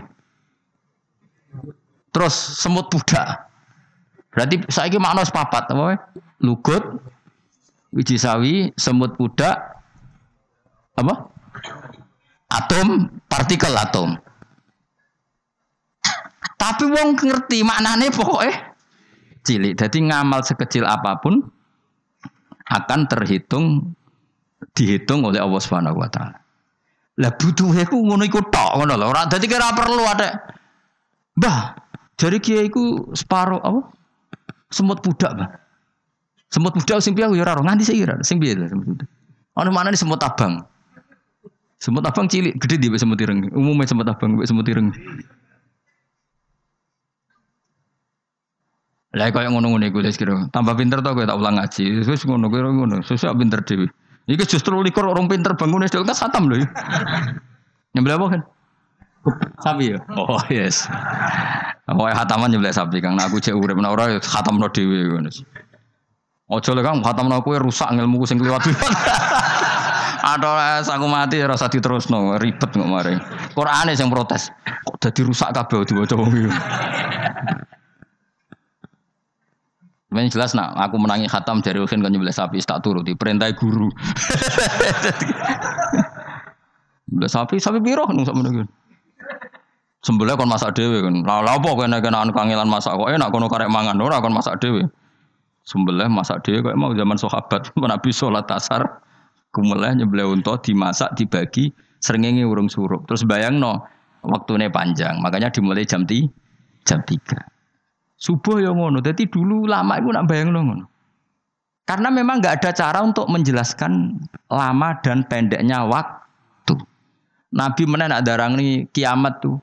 Terus semut budak. Berarti saya ini makna sepapat, apa? Lugut, biji sawi, semut budak, apa? atom, partikel atom. Tapi wong ngerti maknane pokoknya cilik. Jadi ngamal sekecil apa pun akan terhitung dihitung oleh Allah Subhanahu wa taala. Lah butuhe ku ngono iku tok ngono lho. Ora dadi kira perlu ada Mbah, jadi kiai ku separo apa? Semut budak, Mbah. Semut budak sing piye ya ora nganti ora sing piye semut budak. Ono mana semut abang? Semut abang cilik, gede dia semut ireng. Umumnya semut abang, semut ireng. Lah kaya ngono-ngono iku wis kira. Tambah pinter to kowe tak ulang ngaji. Wis ngono kowe ngono. Sesuk pinter dhewe. Iki justru likur orang pinter bangun wis kan khatam lho. Nyembelih apa kan? Sapi ya? Oh yes. Mau khataman nyembelih sapi kang. Nah, aku cek urip nek ora khatamno dhewe ngono. Ojo lek kang khatamno kowe rusak ilmuku sing kliwat-kliwat. Ada aku mati rasa diterusno ribet kok mari. Qur'ane sing protes. Kok dadi rusak kabeh diwaca wong Ini jelas nak aku menangi khatam dari Uhin kan nyembelih sapi tak turuti perintah guru. Nyembelih sapi sapi biru nung sama dengan. Sembelih kon masak dewe kan. Lah apa kena kena anu kangelan masak kok enak kono karek mangan ora kon masak dewe. Sembelih masak dewe kok mau zaman sahabat Nabi sholat asar kumuleh nyembelih unta dimasak dibagi seringenge urung surup. Terus bayang no waktunya panjang makanya dimulai jam ti jam tiga. Subuh yang ngono. Jadi dulu lama itu nak bayang ngono. Karena memang nggak ada cara untuk menjelaskan lama dan pendeknya waktu. Nabi mana nak darang nih kiamat tuh.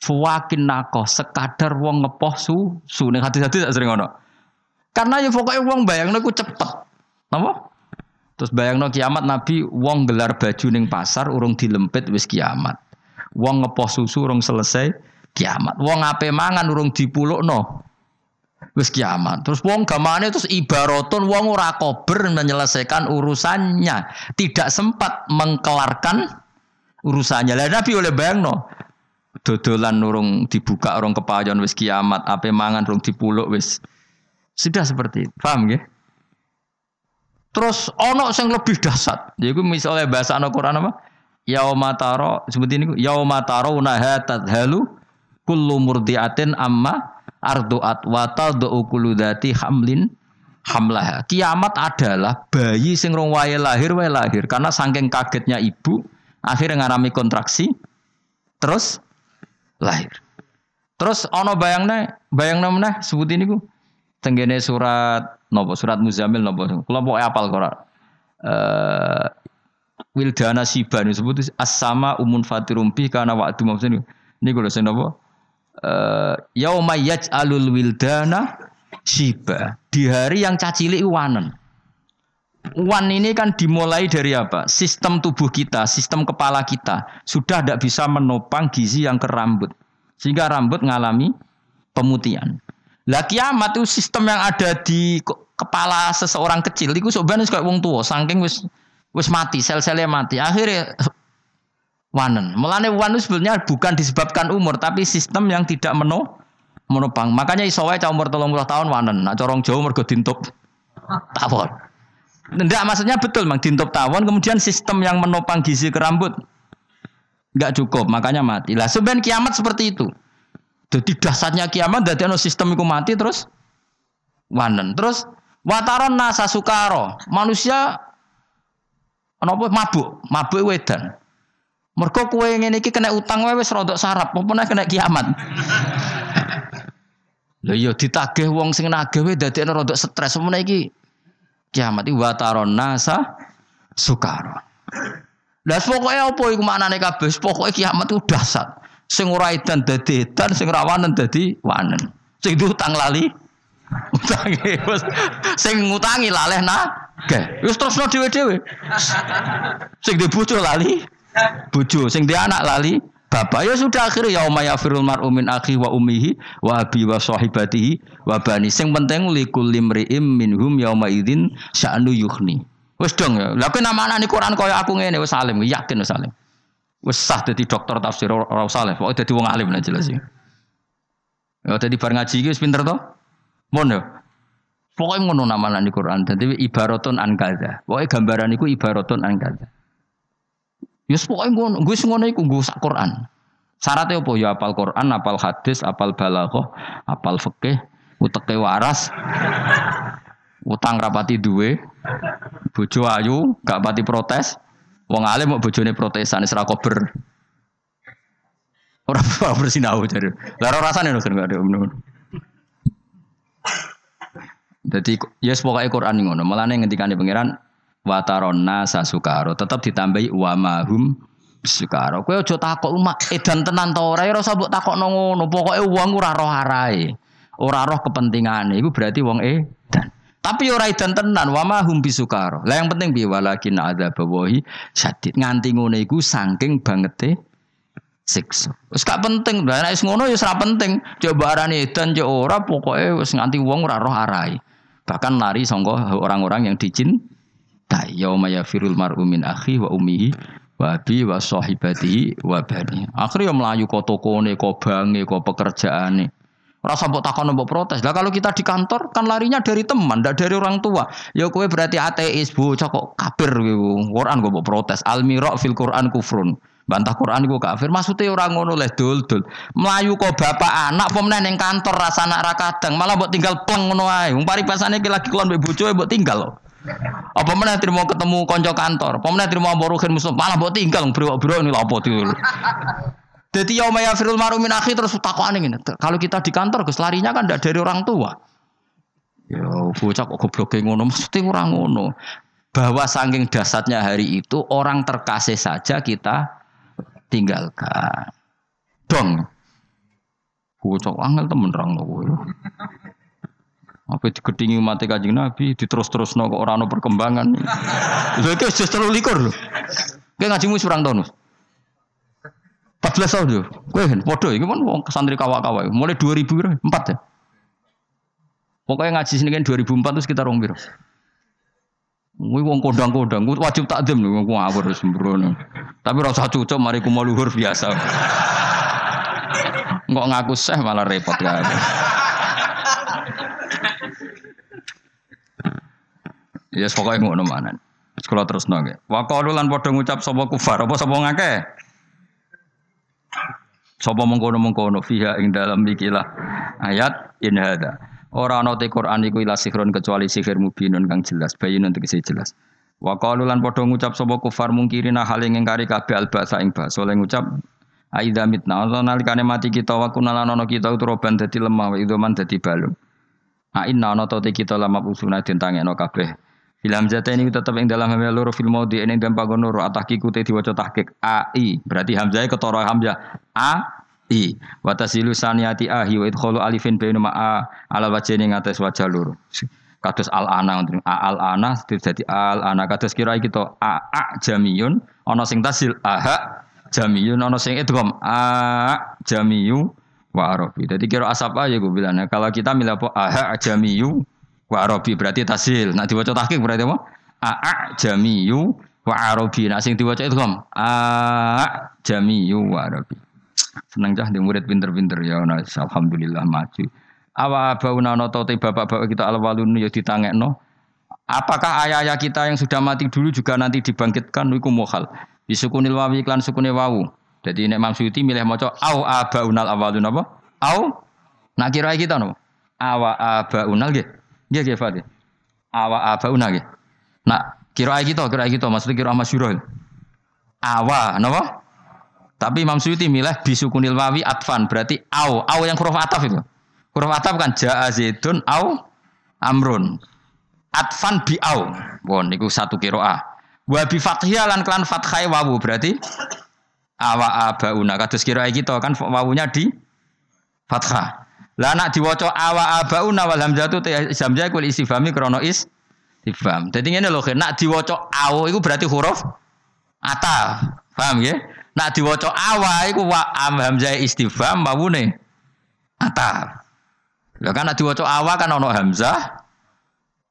Fuwakin nako sekadar wong ngepoh su su nih hati-hati tak sering ngono. Karena ya pokoknya wong bayang ku cepet. Apa? Terus bayang kiamat Nabi wong gelar baju ning pasar urung dilempit wis kiamat. Wong ngepoh susu urung selesai kiamat. Wong ape mangan urung dipulukno wis kiamat. Terus wong gamane terus ibaratun wong ora kober menyelesaikan urusannya, tidak sempat mengkelarkan urusannya. Lah Nabi oleh bayangno dodolan urung dibuka orang kepayon wis kiamat, ape mangan urung dipuluk wis sudah seperti itu. Paham nggih? Terus ono sing lebih dahsyat. Yaiku misalnya bahasa Al-Qur'an apa? Yaumataro seperti ini yaumataro nahatat halu kullu murdiatin amma arduat watal do'ukulu dati hamlin hamlah. Kiamat adalah bayi sing rong wae lahir wae lahir. Karena saking kagetnya ibu akhirnya ngalami kontraksi terus lahir. Terus ono bayangnya bayang namanya sebut ini ku tenggene surat nopo surat muzamil nopo. Mau apal korak uh, wildana siban disebut as-sama umun fatirumpi karena waktu maksudnya ini kalau saya nopo yauma yaj'alul wildana shiba. Di hari yang cacili wanen. Wan ini kan dimulai dari apa? Sistem tubuh kita, sistem kepala kita sudah tidak bisa menopang gizi yang ke rambut, sehingga rambut mengalami pemutihan. Lah kiamat itu sistem yang ada di kepala seseorang kecil itu sebenarnya kayak wong tua, saking wis wis mati, sel-selnya mati. Akhirnya wanen. Melane wan sebenarnya bukan disebabkan umur, tapi sistem yang tidak meno menopang. Makanya iso wae umur 30 tahun wanen. Nak corong jauh mergo dintup tawon. Tidak maksudnya betul mang dintup tawon kemudian sistem yang menopang gizi ke rambut nggak cukup, makanya mati. Lah sebenarnya kiamat seperti itu. Jadi dasarnya kiamat dari no sistem itu mati terus wanen. Terus wataron nasa sukaro. Manusia apa mabuk, mabuk wedan. Mergo kue ngene iki kena utang wae wis rodok sarap, apa kena kiamat. Lha iya ditagih wong sing nagih wae dadekno rodok stres semene iki kiamat iki wataron nasa sukara. Lah pokoke apa iku maknane kabeh? Pokoke kiamat itu dahsyat. Sing ora edan dadi edan, sing rawanen dadi wanen. Sing utang lali utangi sing ngutangi laleh nah. Wis terusno dhewe-dhewe. Sing dibojo lali bojo. Sing dia anak lali bapak ya sudah akhirnya ya umaya firul mar'u min akhi wa ummihi wa abi wa sahibatihi wa bani. Sing penting likul limri'im minhum yauma idzin sya'nu yukhni wis dong ya. Lha kok nama anak Quran kaya aku ngene wis salim yakin wis salim wis sah dadi dokter tafsir ora saleh pokoke dadi wong alim lah jelas ya. Ya dadi bar ngaji iki wis pinter to? Mon ya. Pokoknya ngono nama anak Quran. Dadi ibaratun an kadza pokoke gambaran iku ibaratun an Ya pokoke ngono, gue ngono iku nggo sak Quran. Syaratnya apa? Ya apal Quran, apal hadis, apal balaghah, apal fikih, uteke waras. Utang rapati duwe, bojo ayu, gak pati protes. Wong alim mau bojone protesan ora kober. Ora bersinau jadi. Lah ora rasane lho gak ada ngono. Jadi yes, pokoknya Quran ngono. Mulane ngendikane pangeran watarona sasukaro tetap ditambahi wa mahum sukaro. Kowe aja takok umat edan tenan ta ora ora usah mbok takokno ngono. Pokoke wong ora roh arahe. Ora roh kepentingane iku berarti wong edan. Tapi ora edan tenan wa mahum bisukaro. Lah yang penting piye walakin adzabawahi sadid. Nganti ngono iku saking bangete siksa. Wis gak penting, lah nek ngono ya ora penting. Coba arane edan cek ora pokoke wis nganti wong ora roh arahe. Bahkan lari sangka orang-orang yang dicintai. Yauma yafirul mar'u min akhi wa ummihi wa abi wa sahibatihi wa bani. Akhirnya melayu ko tokone, ko bange, ko pekerjaane. Rasa mbok takon mbok protes. Lah kalau kita di kantor kan larinya dari teman, ndak dari orang tua. Ya kowe berarti ateis, bocah kok kafir kowe. Quran kok mbok protes. Al mira fil Quran kufrun. Bantah Quran iku kafir. Maksudnya orang ngono leh dul-dul. Melayu kok bapak anak pemenang yang kantor rasa anak ra kadang, malah mbok tinggal pleng ngono ae. Wong paripasane lagi kelon mbek bojoe tinggal. Apa meneh terima ketemu konco kantor, apa meneh terima boruhin musuh, malah mbok tinggal bro-bro ini lha apa dulu. Jadi yauma yafirul maru min akhi terus takokane ngene. Kalau kita di kantor Gus larinya kan tidak dari orang tua. Ya bocah kok gobloke ngono, mesti orang ngono. Bahwa saking dasarnya hari itu orang terkasih saja kita tinggalkan. Dong. Bocah angel temen rang kowe. Apa digedingi mati kajing Nabi, diterus-terus no orang no perkembangan. Lha iki wis terlalu likur lho. Kowe ngajimu surang tahun. 14 tahun yo. Kowe kan padha iki kan wong santri kawak-kawak. Mulai 2000 piro? 4 ya. Pokoknya ngaji sini kan 2004 itu sekitar rong piro. Kuwi wong kodang-kodang, wajib takdim lho wong ngawur sembrono. Tapi ora usah cucuk mari kumo luhur biasa. Enggak ngaku seh malah repot kan. Ya yes, pokoknya ngono manan. Sekolah terus nongke. Wa lan padha ngucap sapa kufar apa sapa ngake. Sapa mengkono-mengkono fiha ing dalam ikilah ayat in hada. Ora ana te Quran iku ila sihron kecuali sihir mubinun kang jelas, bayinun tegese jelas. Wa qalu lan padha ngucap sapa kufar mungkirina hal ing ngkari kabeh albasa ing basa oleh ngucap Aida mitna Allah nalikane mati kita wa kunalan ana kita utroban dadi lemah idoman dadi balung. A inna kita lama usuna den tangekno kabeh. Film jata ini tetap yang dalam hamzah loro film maudi ini dan pagon loro. Atah kiku te diwaca tahqiq. A i berarti hamzah ketara hamzah. A i wa tasilu saniyati ahi wa alifin baina a. Ala wajhini ngates wajah loro. Kados al ana a al ana dadi al ana kados kira kita a a jamiyun. Ana sing tasil aha jamiyun. Ana sing idgham a jamiyu wa arabi dadi kira asap aja gue bilang kalau kita milih apa? Aha jamiyu wa arabi berarti tasil nah diwaca tahqiq berarti apa a a jamiyu wa arabi nah sing diwaca idgham a jamiyu wa arabi Seneng cah di murid pinter-pinter ya nah, alhamdulillah maju. Awa bauna no te bapak-bapak kita alwalun ya ditangekno. Apakah ayah-ayah kita yang sudah mati dulu juga nanti dibangkitkan iku mohal. Disukunil wawi iklan sukune wawu. Jadi nek Imam milih maca au abaunal awalun apa? Au nak kira kita no. Awa abaunal nggih. Nggih nggih Fatih. Awa abaunal nggih. Nak kira kita kira kita maksudnya kira masyhur. Awa napa? Tapi Imam Suyuti milih bisukunil wawi atfan berarti au au yang huruf ataf itu. Huruf ataf kan jaa zaidun au amrun. Atfan bi au. Bon niku satu kiroah. Wa bi fathiyah lan klan fathai wawu berarti awa abauna kados kira kita kan wawunya di fathah. Lah nak diwaca awa abauna wal hamzatu hamzah kul istifhami krana is istifham. Dadi ngene lho nak diwaca au iku berarti huruf ataf. Paham ya? Nak diwaca awa iku wa am hamzah istifham mawune ata. Lah kan nak diwaca awa kan ana hamzah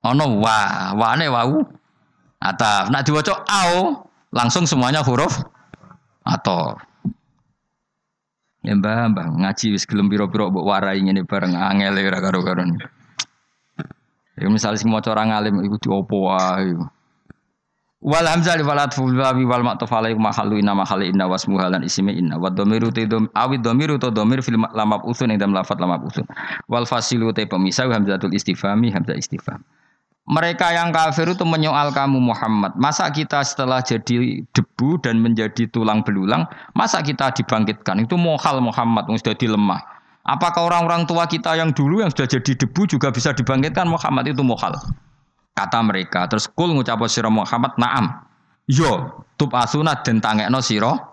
ana wa, wane wau ata. Nak diwaca au langsung semuanya huruf atau Ya mbah, mbah ngaji wis gelem pira-pira mbok warai ngene bareng angel ora karo-karo. Ya misale sing maca ora ngalim iku diopo wae. Wal hamzah li walat wawi wal ma'tuf alaihi mahallu inna mahali inna wasmu halan ismi inna wa dhamiru te dom awi dhamiru to dhamir fil lamab usun ing dalam lafat lamab usun wal fasilu te pemisah hamzatul istifhami hamzah istifham mereka yang kafir itu menyoal kamu Muhammad. Masa kita setelah jadi debu dan menjadi tulang belulang, masa kita dibangkitkan? Itu mohal Muhammad yang sudah dilemah. Apakah orang-orang tua kita yang dulu yang sudah jadi debu juga bisa dibangkitkan Muhammad itu mohal? Kata mereka. Terus kul ngucap sira Muhammad, "Na'am." Yo, tub asuna den tangekno sira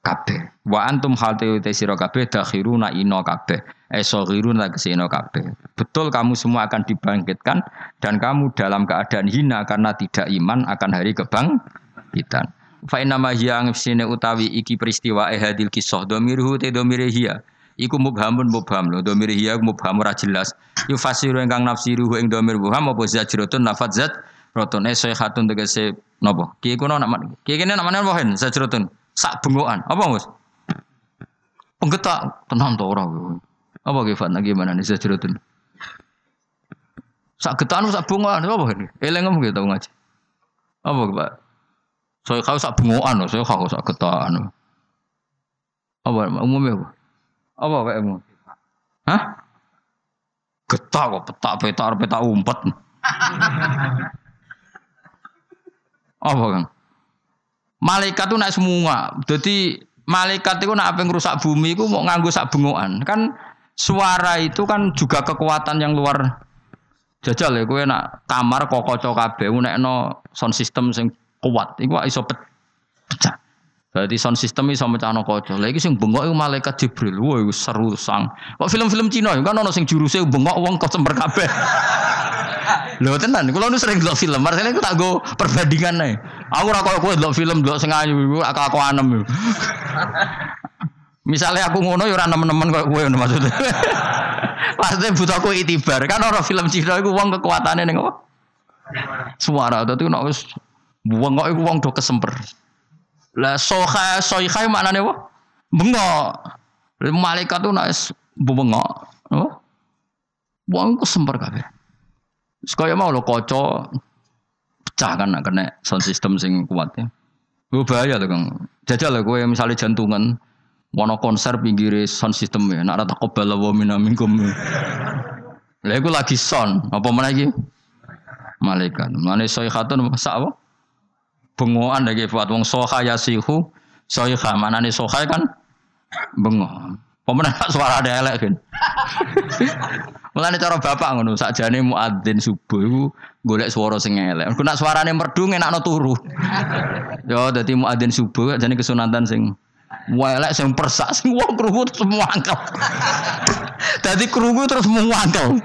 kabeh. Wa antum hal te sira kabeh dakhiruna ino kabeh esogirun lagi sino kabeh. Betul kamu semua akan dibangkitkan dan kamu dalam keadaan hina karena tidak iman akan hari kebangkitan. Fa inna ma hiya sine utawi iki peristiwa ehadil kisah domirhu te domire hiya. Iku mubhamun mubham lho domir hiya mubham ora jelas. Yufasiru ingkang nafsiru ing domir mubham apa zajratun lafaz zat roton e sayhatun tegese napa? Ki kuno nama ki kene namane apa hen zajratun sak bengokan. Apa Mus? Penggetak tenan to ora. Apa kifat gimana nih sejurutun? Sak getan sak bungaan apa ini? Eleng ngomong gitu ngaji. Apa Pak? Saya kau sak bungaan, saya kau sak getan. Apa umumnya apa? Apa kayak umum? Hah? Getah kok petak petak petak umpet. apa kan? Malaikat tuh naik semua. Jadi malaikat itu nak apa rusak bumi itu mau nganggu sak bengokan. Kan suara itu kan juga kekuatan yang luar jajal ya gue nak kamar kok kocok kabeh nek no sound system sing kuat iku iso pecah Berarti sound system iso mecahno kaca. Lah iki sing bengok iku malaikat Jibril. Iku seru sang. Kok film-film Cina kan ono sing juruse bengok wong kok semper kabeh. Lho tenan, kula nu sering delok film, marsane iku tak go perbandingan ae. Aku ora koyo kowe film delok sing ayu iku aku anem. Misalnya aku ngono ya ora nemen-nemen koyo kowe maksudnya. Maksudnya butuh aku itibar. Kan orang film Cina iku wong kekuatannya apa? Suara. Dadi nek wong kok iku wong do kesemper. Lah soha soiha maknane apa? Bengok. Malaikat tuh nek bengok. Oh. Wong kesemper kabeh. Sekaya mau lo koco pecah kan kena sound system sing kuat ya. Gue bahaya tuh kang. Jajal lah gue misalnya jantungan, Wono konser pinggir sound system ya, nak rata kobala wa minkum. Lah iku lagi sound, apa mana lagi? Malaikat. Mana soihatun masa apa? Bengoan lagi buat wong soha yasihu soiha. Mana nih soha kan? Bengok. Pemenang suara ada elek kan. Mulane cara bapak ngono, sakjane muadzin subuh golek swara sing elek. Engko nak suarane merdu ngenakno turu. Yo dadi muadzin subuh jane kesunatan sing Welek sing persak sing wong krungu terus muangkel. Dadi krungu terus muangkel.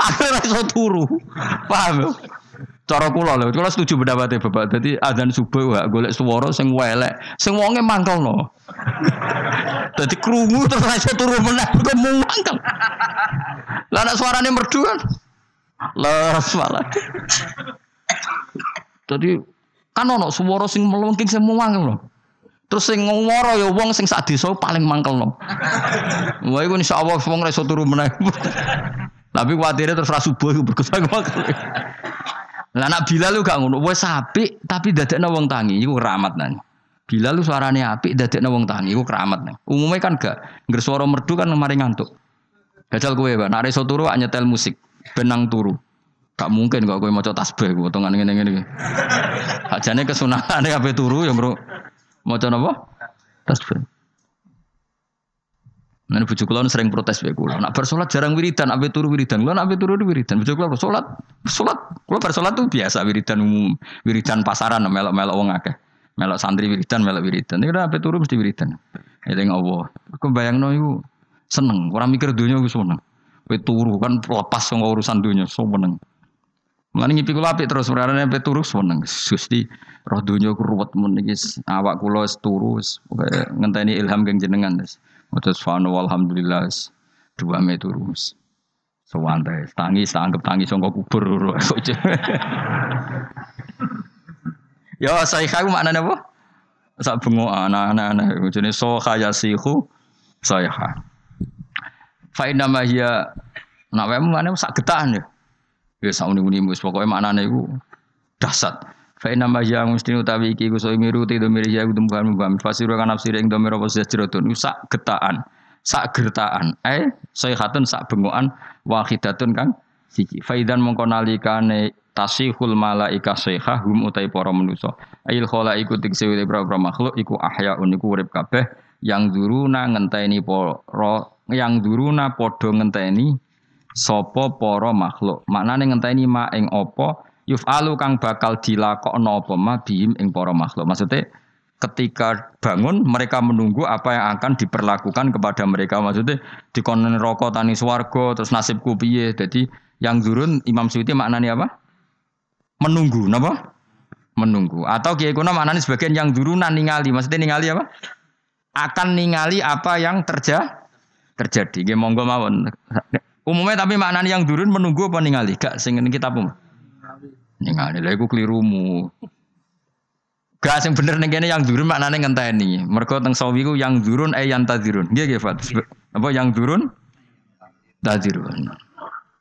Akhirnya iso turu. Paham? Cara kula lho, kula setuju pendapatnya Bapak. Dadi adzan subuh gak golek swara sing welek, sing wonge mangkelno. Dadi krungu terus iso turu meneh kok muangkel. Lah nek suarane merdu kan. Les malah. Dadi kan ono swara sing melengking muangkel lho. Terus sing ngwara ya wong sing sak desa paling mangkelno. Wah iku insyaallah wong ra iso turu meneh. Tapi kuatire terus ra subuh iku berkesan Lah nak Bilal lu gak ngono, wis apik tapi dadekno wong tangi iku keramat nang. Bilal lu suarane apik dadekno wong tangi iku keramat nang. Umumnya kan gak ngger suara merdu kan mari ngantuk. Gajal kowe, Pak. Nek iso turu nyetel musik, benang turu. Gak mungkin kok kowe maca tasbih potongan ngene-ngene iki. Ajane kesunahane kabeh turu ya, Bro. Maca napa? Tasbih. Nah, bujuk kula sering protes wae kula. Nak bersolat jarang wiridan, ape turu wiridan. Kula nak ape turu wiridan. Bujuk kula salat, salat. Kula bersolat tuh biasa wiridan umum, wiridan pasaran melok-melok wong akeh. Melok santri wiridan, melok wiridan. Iki ape turu mesti wiridan. Eling Allah. Aku bayangno iku seneng, ora mikir dunia iku seneng. Kowe turu kan lepas saka urusan dunia, seneng. Mulane ngipi kula apik terus perkara sampe turu seneng. Gusti roh donya ku ruwet awak kula wis turu ngenteni ilham kang jenengan wis. Terus fanu alhamdulillah dua me turu wis. Sewantai, tangis, anggap tangis sangka kubur. ya saya kau maknanya apa? Sak bengok anak-anak so kaya sihu saya Fa inna ma hiya nak wae mana sak getahan ya. Ya sauni-uni wis pokoke maknane iku dahsyat. Fa inna ma ya mesti utawi iki ku soimi ruti do miri ya kudu mubam. Mubam fasiru kan nafsir ing do mira apa sajratun sak getaan sak gertaan. Eh sayhatun sak bengokan wahidatun kang siji. Faidan mongko nalikane tasihul malaika sayha hum utai para manusa. Ail khala iku tikse para makhluk iku ahyaun iku urip kabeh yang duruna ngenteni para yang duruna padha ngenteni sapa para makhluk maknane ngenteni ma ing apa yuf'alu kang bakal dilakokno apa ma bihim ing para makhluk. Maksudnya ketika bangun mereka menunggu apa yang akan diperlakukan kepada mereka. Maksudnya dikonen rokok tani swargo terus nasibku piye. Jadi yang turun Imam Suyuti maknanya apa? Menunggu, napa? Menunggu. Atau kiai kuna maknanya sebagian yang turunan ningali. Maksudnya ningali apa? Akan ningali apa yang terja terjadi. Nggih monggo mawon. Umumnya tapi maknanya yang turun menunggu apa ningali? Gak sing kita pun. Ningali lha iku klirumu. Gak sing bener ning kene yang durun maknane ngenteni. Mergo teng sawi ku yang durun eh yang tadirun. Nggih nggih Fat. Apa yang durun? Tadirun.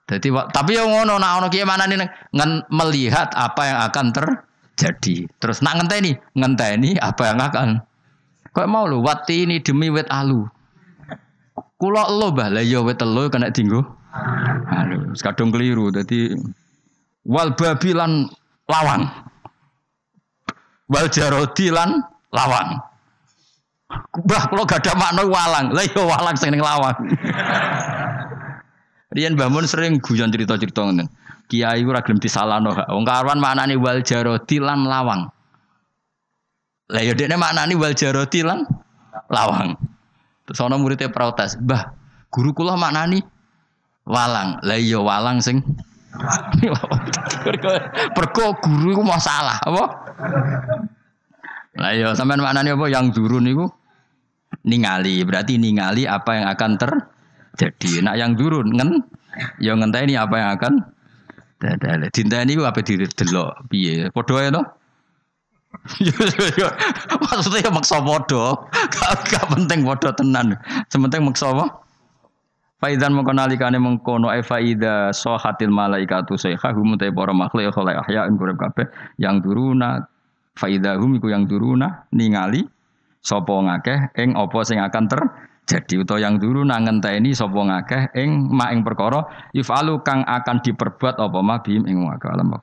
Jadi tapi yang ngono nak ono kiye manane ngen melihat apa yang akan terjadi. Terus nak ngenteni, ngenteni apa yang akan. Kok mau lu wati ini demi wet alu. Kulo lo bah lah ya telu kena dinggo. Aduh, kadung keliru. Jadi wal babilan lawang wal jarodi lan lawang Bah, kalau gak ada makna walang, lah yo walang sing lawang. Rian bangun sering guyon cerita-cerita ngoten. Kiai ora gelem disalahno hak. Wong karwan maknane wal jarodi lan lawang. Lah yo dekne maknane wal jarodi lan lawang. Terus ana muridnya protes, "Mbah, guru kula maknani walang." Lah iya walang sing Perko guru iku masalah, apa? Lah ya sampean maknane apa yang turun niku ningali, berarti ningali apa yang akan terjadi. Nak yang turun ngen ya ngenteni apa yang akan. Dinteni ku apa didelok piye? Padha ae to? Maksudnya ya maksa podo, gak, penting podo tenan. Sementing maksa apa? Faizan mengko nalikane mengkono e faida sahatil malaikatu sayha hum te para makhluk ya khala ahya ing urip kabeh. Yang turuna faida hum iku yang turuna ningali sapa ngakeh ing apa sing akan terjadi. Utawa yang turuna ngenteni sapa ngakeh ing mak ing perkara yufalu kang akan diperbuat apa ma bim ing wa alam